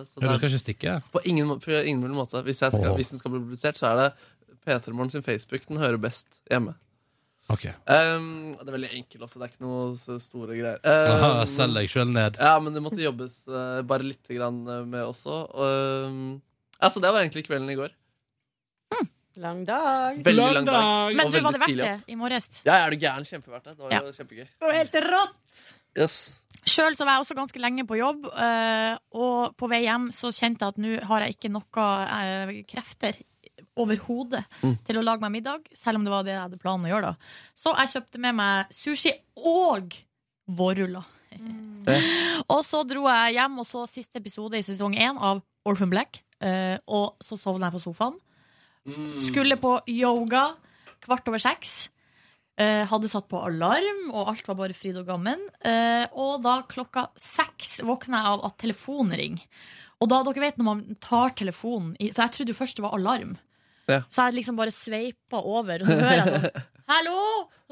så Ja, du skal ikke stikke? På ingen, på ingen måte. Hvis, jeg skal, hvis den skal bli publisert, så er det P3 Morgen sin Facebook. Den hører best hjemme. Ok. Um, det er veldig enkelt også. Det er ikke noe så store greier. Aha, Um, Selg deg sjøl ned. Ja, men det måtte jobbes uh, bare litt grann eh, med også. Um, altså, det var egentlig kvelden i går. Lang dag. Veldig lang dag. Men du, var det verdt det i morges? Ja, er du gæren? Kjempeverdt det. Det var Ja. jo kjempegøy. Det var helt rått! Yes. Sjøl var jeg også ganske lenge på jobb, eh, og på vei hjem så kjente jeg at nå har jeg ikke noe krefter overhodet Mm. til å lage meg middag, selv om det var det jeg hadde planen å gjøre da. Så jeg kjøpte med meg sushi og vårruller. Og så dro jeg hjem og så siste episode i sesong én av Orphan Black, Uh, og så sovna jeg på sofaen. Skulle på yoga kvart over seks. Uh, hadde satt på alarm, og alt var bare fryd og gammen. Uh, og da klokka seks våkna jeg av at telefonen ringer. Og da, dere vet når man tar telefonen For jeg trodde jo først det var alarm. Ja. Så jeg liksom bare sveipa over, og så hører jeg sånn Hallo!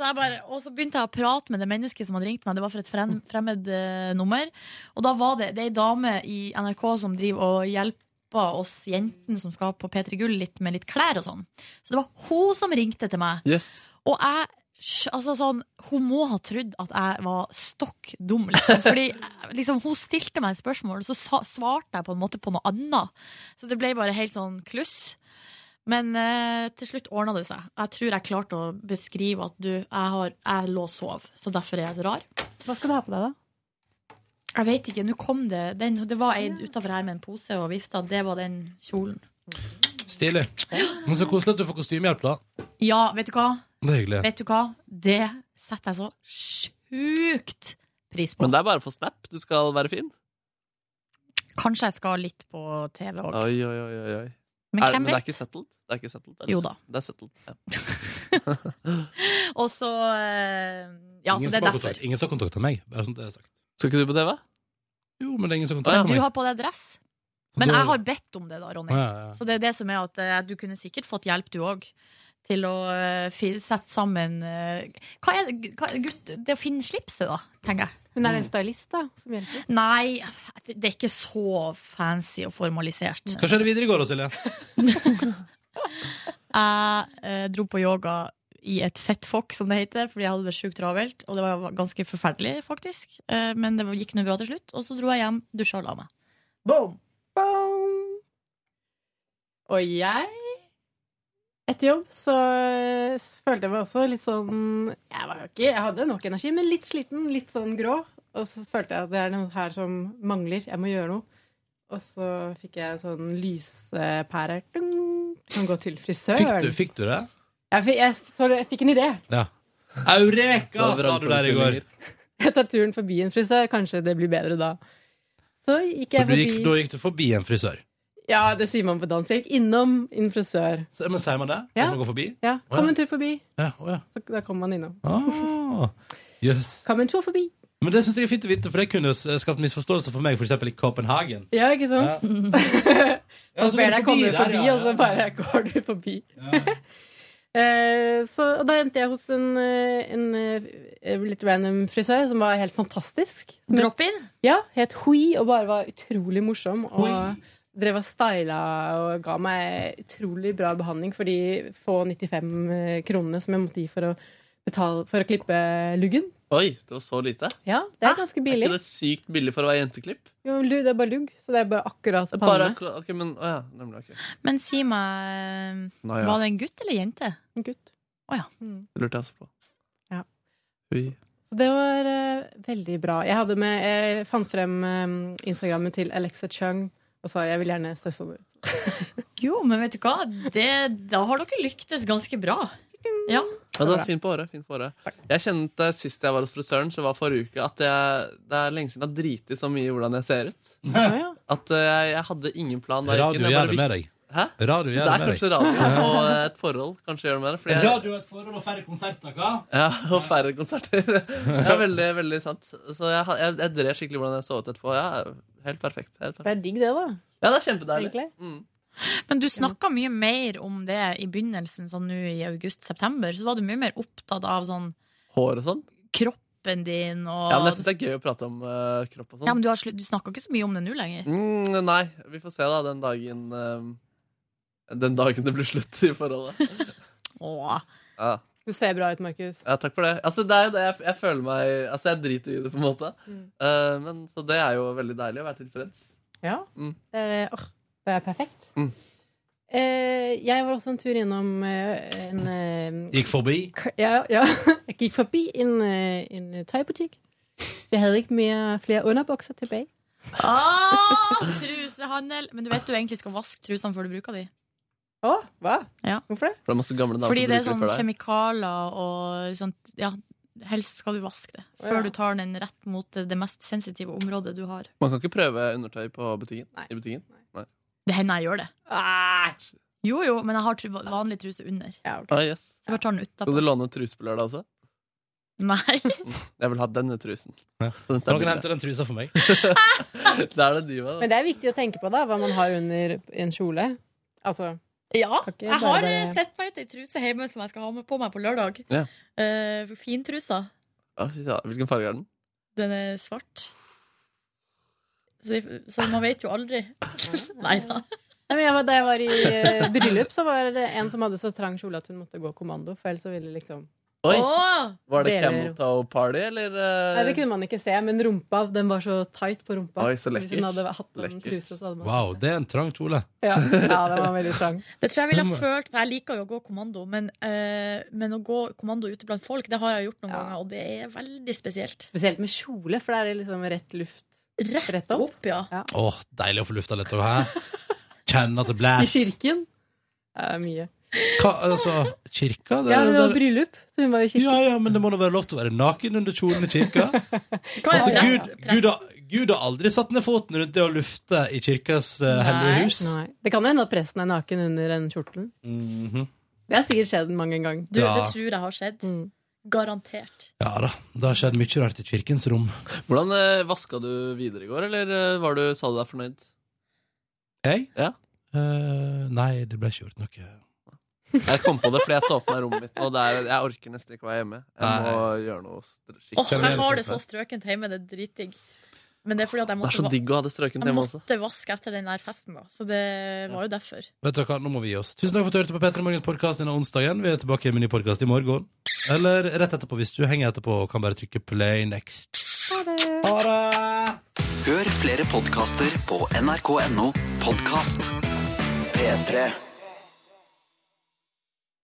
Jeg bare, og så begynte jeg å prate med det mennesket som hadde ringt meg. Det var for et frem, fremmed uh, nummer. Og da var det, det er ei dame i NRK som driver og hjelper oss jentene som skal på P3 Gull litt med litt klær og sånn. Så det var hun som ringte til meg. Yes. Og jeg Altså sånn, Hun må ha trodd at jeg var stokk dum, liksom. Fordi liksom, hun stilte meg et spørsmål, og så svarte jeg på en måte på noe annet. Så det ble bare helt sånn kluss. Men eh, til slutt ordna det seg. Jeg tror jeg klarte å beskrive at du, jeg, har, jeg lå og sov, så derfor er jeg rar. Hva skal du ha på deg, da? Jeg vet ikke, nå kom det den, Det var ei utafor her med en pose og vifta. Det var den kjolen. Stilig. Men så koselig at du får kostymehjelp, da. Ja, vet du hva? Det er hyggelig. Vet du hva? Det setter jeg så sjukt pris på. Men det er bare for snap. Du skal være fin. Kanskje jeg skal litt på TV òg. Oi, oi, oi, oi. Men er, men det er ikke settled? Det er ikke settled? Jo da. Det er settled. Ja. Og så Ja, Ja, så det er derfor. ingen som har kontakta meg. Bare sånn det er sagt. Skal ikke du på TV? Jo, men det er ingen som har Men meg. du har på deg dress. Men jeg har bedt om det, da, Ronny. Ja, ja, ja. Så det er det som er at eh, du kunne sikkert fått hjelp, du òg. Til å eh, sette sammen eh, Hva er det, hva, gutt, det å finne slipset, da, tenker jeg. Men er det en stylist da, som hjelper? Nei, det det er ikke så fancy og formalisert. Hva skjedde videre i går, da, Silje? Jeg eh, dro på yoga i et fettfokk, som det heter, fordi jeg hadde det sjukt travelt. Og det var ganske forferdelig, faktisk. Eh, men det gikk nå bra til slutt. Og så dro jeg hjem, dusja og la meg. Boom! Boom. Og jeg Etter jobb så eh, følte jeg meg også litt sånn Jeg var jo ikke Jeg hadde nok energi, men litt sliten, litt sånn grå. Og så følte jeg at det er noe her som mangler. Jeg må gjøre noe. Og så fikk jeg sånn lyspære. Kan gå til frisøren. Fikk du, fikk du det? Jeg fikk, jeg, så jeg fikk en idé. Ja. Eureka, sa du der i går. Jeg tar turen forbi en frisør. Kanskje det blir bedre da. Så gikk jeg så forbi gikk, da gikk du forbi en frisør. Ja, det sier man på dansk. Jeg gikk innom en frisør. Så, men sier man det? Ja. Man går forbi? Ja, Kom ja. en tur forbi. Ja, oh, ja. Så da kommer man innom. Ah, yes. Kom en tur forbi. Men det synes jeg er fint å vite, for det kunne skapt misforståelse for meg, for eksempel i Copenhagen. Ja, ikke sant? Ja, så så ber deg forbi komme der, forbi, ja, og så ja. bare går du forbi. Eh, så, og da endte jeg hos en, en, en eh, litt random frisør som var helt fantastisk. Drop-in? Ja, het Hui og bare var utrolig morsom. Og drev og styla og ga meg utrolig bra behandling for de få 95 kronene som jeg måtte gi for å, betale, for å klippe luggen. Oi, det var så lite? Ja, det er ganske billig. Er ikke det sykt billig for å være jenteklipp? Jo, det er bare lugg, så det er bare akkurat panne. Bare, akkurat- okay, men, å ja, nemlig, okay. Men si meg, Nå, ja. var det en gutt eller jente? En gutt. Å ja. Det lurte jeg også på. Ja. Ui. Så det var uh, veldig bra. Jeg, hadde med, jeg fant frem um, Instagrammet til Alexa Chung og sa jeg vil gjerne se sånn ut. Jo, men vet du hva? Det, da har dere lyktes ganske bra. Ja. Ja, det var fint på håret. Fint på håret. Jeg kjente sist jeg var hos frisøren, så var forrige uke, at jeg, det er lenge siden jeg har driti så mye i hvordan jeg ser ut. At eh, jeg, jeg hadde ingen plan. da Radio gjør det med deg. Hæ? Radio gjør det det er med kanskje deg. radio og et forhold kanskje gjør det med det. fordi jeg- Radio er et forhold og færre konserter, hva? Ja, og færre konserter. Det er veldig, veldig sant. Så jeg, jeg, jeg drev skikkelig hvordan jeg så ut etterpå. Ja, helt perfekt. Helt perfekt. Det er digg, det, da. Ja, det er kjempedeilig. Mm. Men du snakka mye mer om det i begynnelsen, sånn nå i august-september. Så var du mye mer opptatt av sånn Hår og sånn. kroppen din og Ja, men jeg syns det er gøy å prate om uh, kropp og sånn. Ja, men du, har du snakker ikke så mye om det nå lenger. Mm, nei, vi får se da den dagen uh, Den dagen det blir slutt i forholdet. Åh. Ja. Du ser bra ut, Markus. ja, takk for det. Altså, det er jo det jeg, jeg føler meg Altså, jeg driter i det, på en måte. Mm. Uh, men, så det er jo veldig deilig å være tilfreds. Ja. Mm. Det, er, oh, det er perfekt. Mm. Uh, jeg var også en tur innom uh, en Gikk forbi? k- Ja, ja. Jeg gikk forbi en, en tøybutikk. Vi hadde ikke mer, flere underbukser tilbake. Ah, trusehandel! Men du vet du egentlig skal vaske trusene før du bruker de. Å, hva? Ja. Hvorfor det? For det er masse gamle damer Fordi det er sånn kjemikalier og sånt Ja, helst skal du vaske det før Ja. du tar den rett mot det mest sensitive området du har. Man kan ikke prøve undertøy på butikken? I butikken? Nei. Det hender jeg gjør det. Jo, jo, men jeg har tru vanlig truse under. Ah, yes. Jeg bare tar den Skal du låne truse på lørdag også? Nei. Jeg vil ha denne trusen. Så Kan dere hente den trusa for meg? det er det de da. Men det er viktig å tenke på da, hva man har under en kjole. Altså Ja, jeg har bare- sett meg ut ei truse hjemme som jeg skal ha med på meg på lørdag. Ja. Uh, Fintrusa. Ja. Hvilken farge er den? Den er svart. Så, så man vet jo aldri. Nei da. Nei, men jeg var, Da jeg var i uh, bryllup, så var det en som hadde så trang kjole at hun måtte gå kommando. For ellers så ville liksom Oi! Åh! Var det Deler- camel toe party, eller? Uh... Nei, Det kunne man ikke se, men rumpa den var så tight på rumpa. Oi, så Hvis hun hadde hatt en Lekkert. truse, så hadde man Wow, det er en trang kjole. Ja, ja den var veldig trang. Det tror jeg ville ha følt For jeg liker jo å gå kommando, men, uh, men å gå kommando ute blant folk, det har jeg gjort noen ganger, og det er veldig spesielt. Spesielt med kjole, for der er det liksom rett luft Rett, opp. ja. Åh, deilig å få lufta litt òg, hæ? Kjenne at det I blæs. kirken. Uh, mye. Hva, altså, kirka? Ja, men det var bryllup, så hun var i kirken. Ja, ja, men det må da være lov til å være naken under kjolen i kirka? Altså, Gud, Gud, har, Gud har aldri satt ned foten rundt det å lufte i kirkas uh, hellige hus. Nei. Det kan jo hende at presten er naken under den kjortelen. -hmm. Det har sikkert skjedd mange ganger. Du, Ja. Det tror jeg har skjedd. Garantert. Ja da, det har skjedd mye rart i kirkens rom. Hvordan eh, vaska du videre i går, eller eh, var du, sa du deg fornøyd? Jeg? Ja. Uh, nei, det ble ikke gjort noe. Jeg kom på det fordi jeg så for meg rommet mitt, og det er, jeg orker nesten ikke å være hjemme. Jeg må Nei. gjøre noe skikkelig. Åh, jeg har det så strøkent hjemme, det er dritdigg. Men det er fordi at jeg Det er måtte, så digg å ha det strøkent hjemme også. måtte vaske etter den der festen, da. Så det var jo derfor. Vet dere hva, nå må vi gi oss. Tusen takk for at du hørte på Petra Morgens podkast denne onsdagen. Vi er tilbake med en ny podkast i morgen. Eller rett etterpå, hvis du henger etterpå og kan bare trykke play next. Ha det! Hør flere podkaster på nrk.no podkast. P3.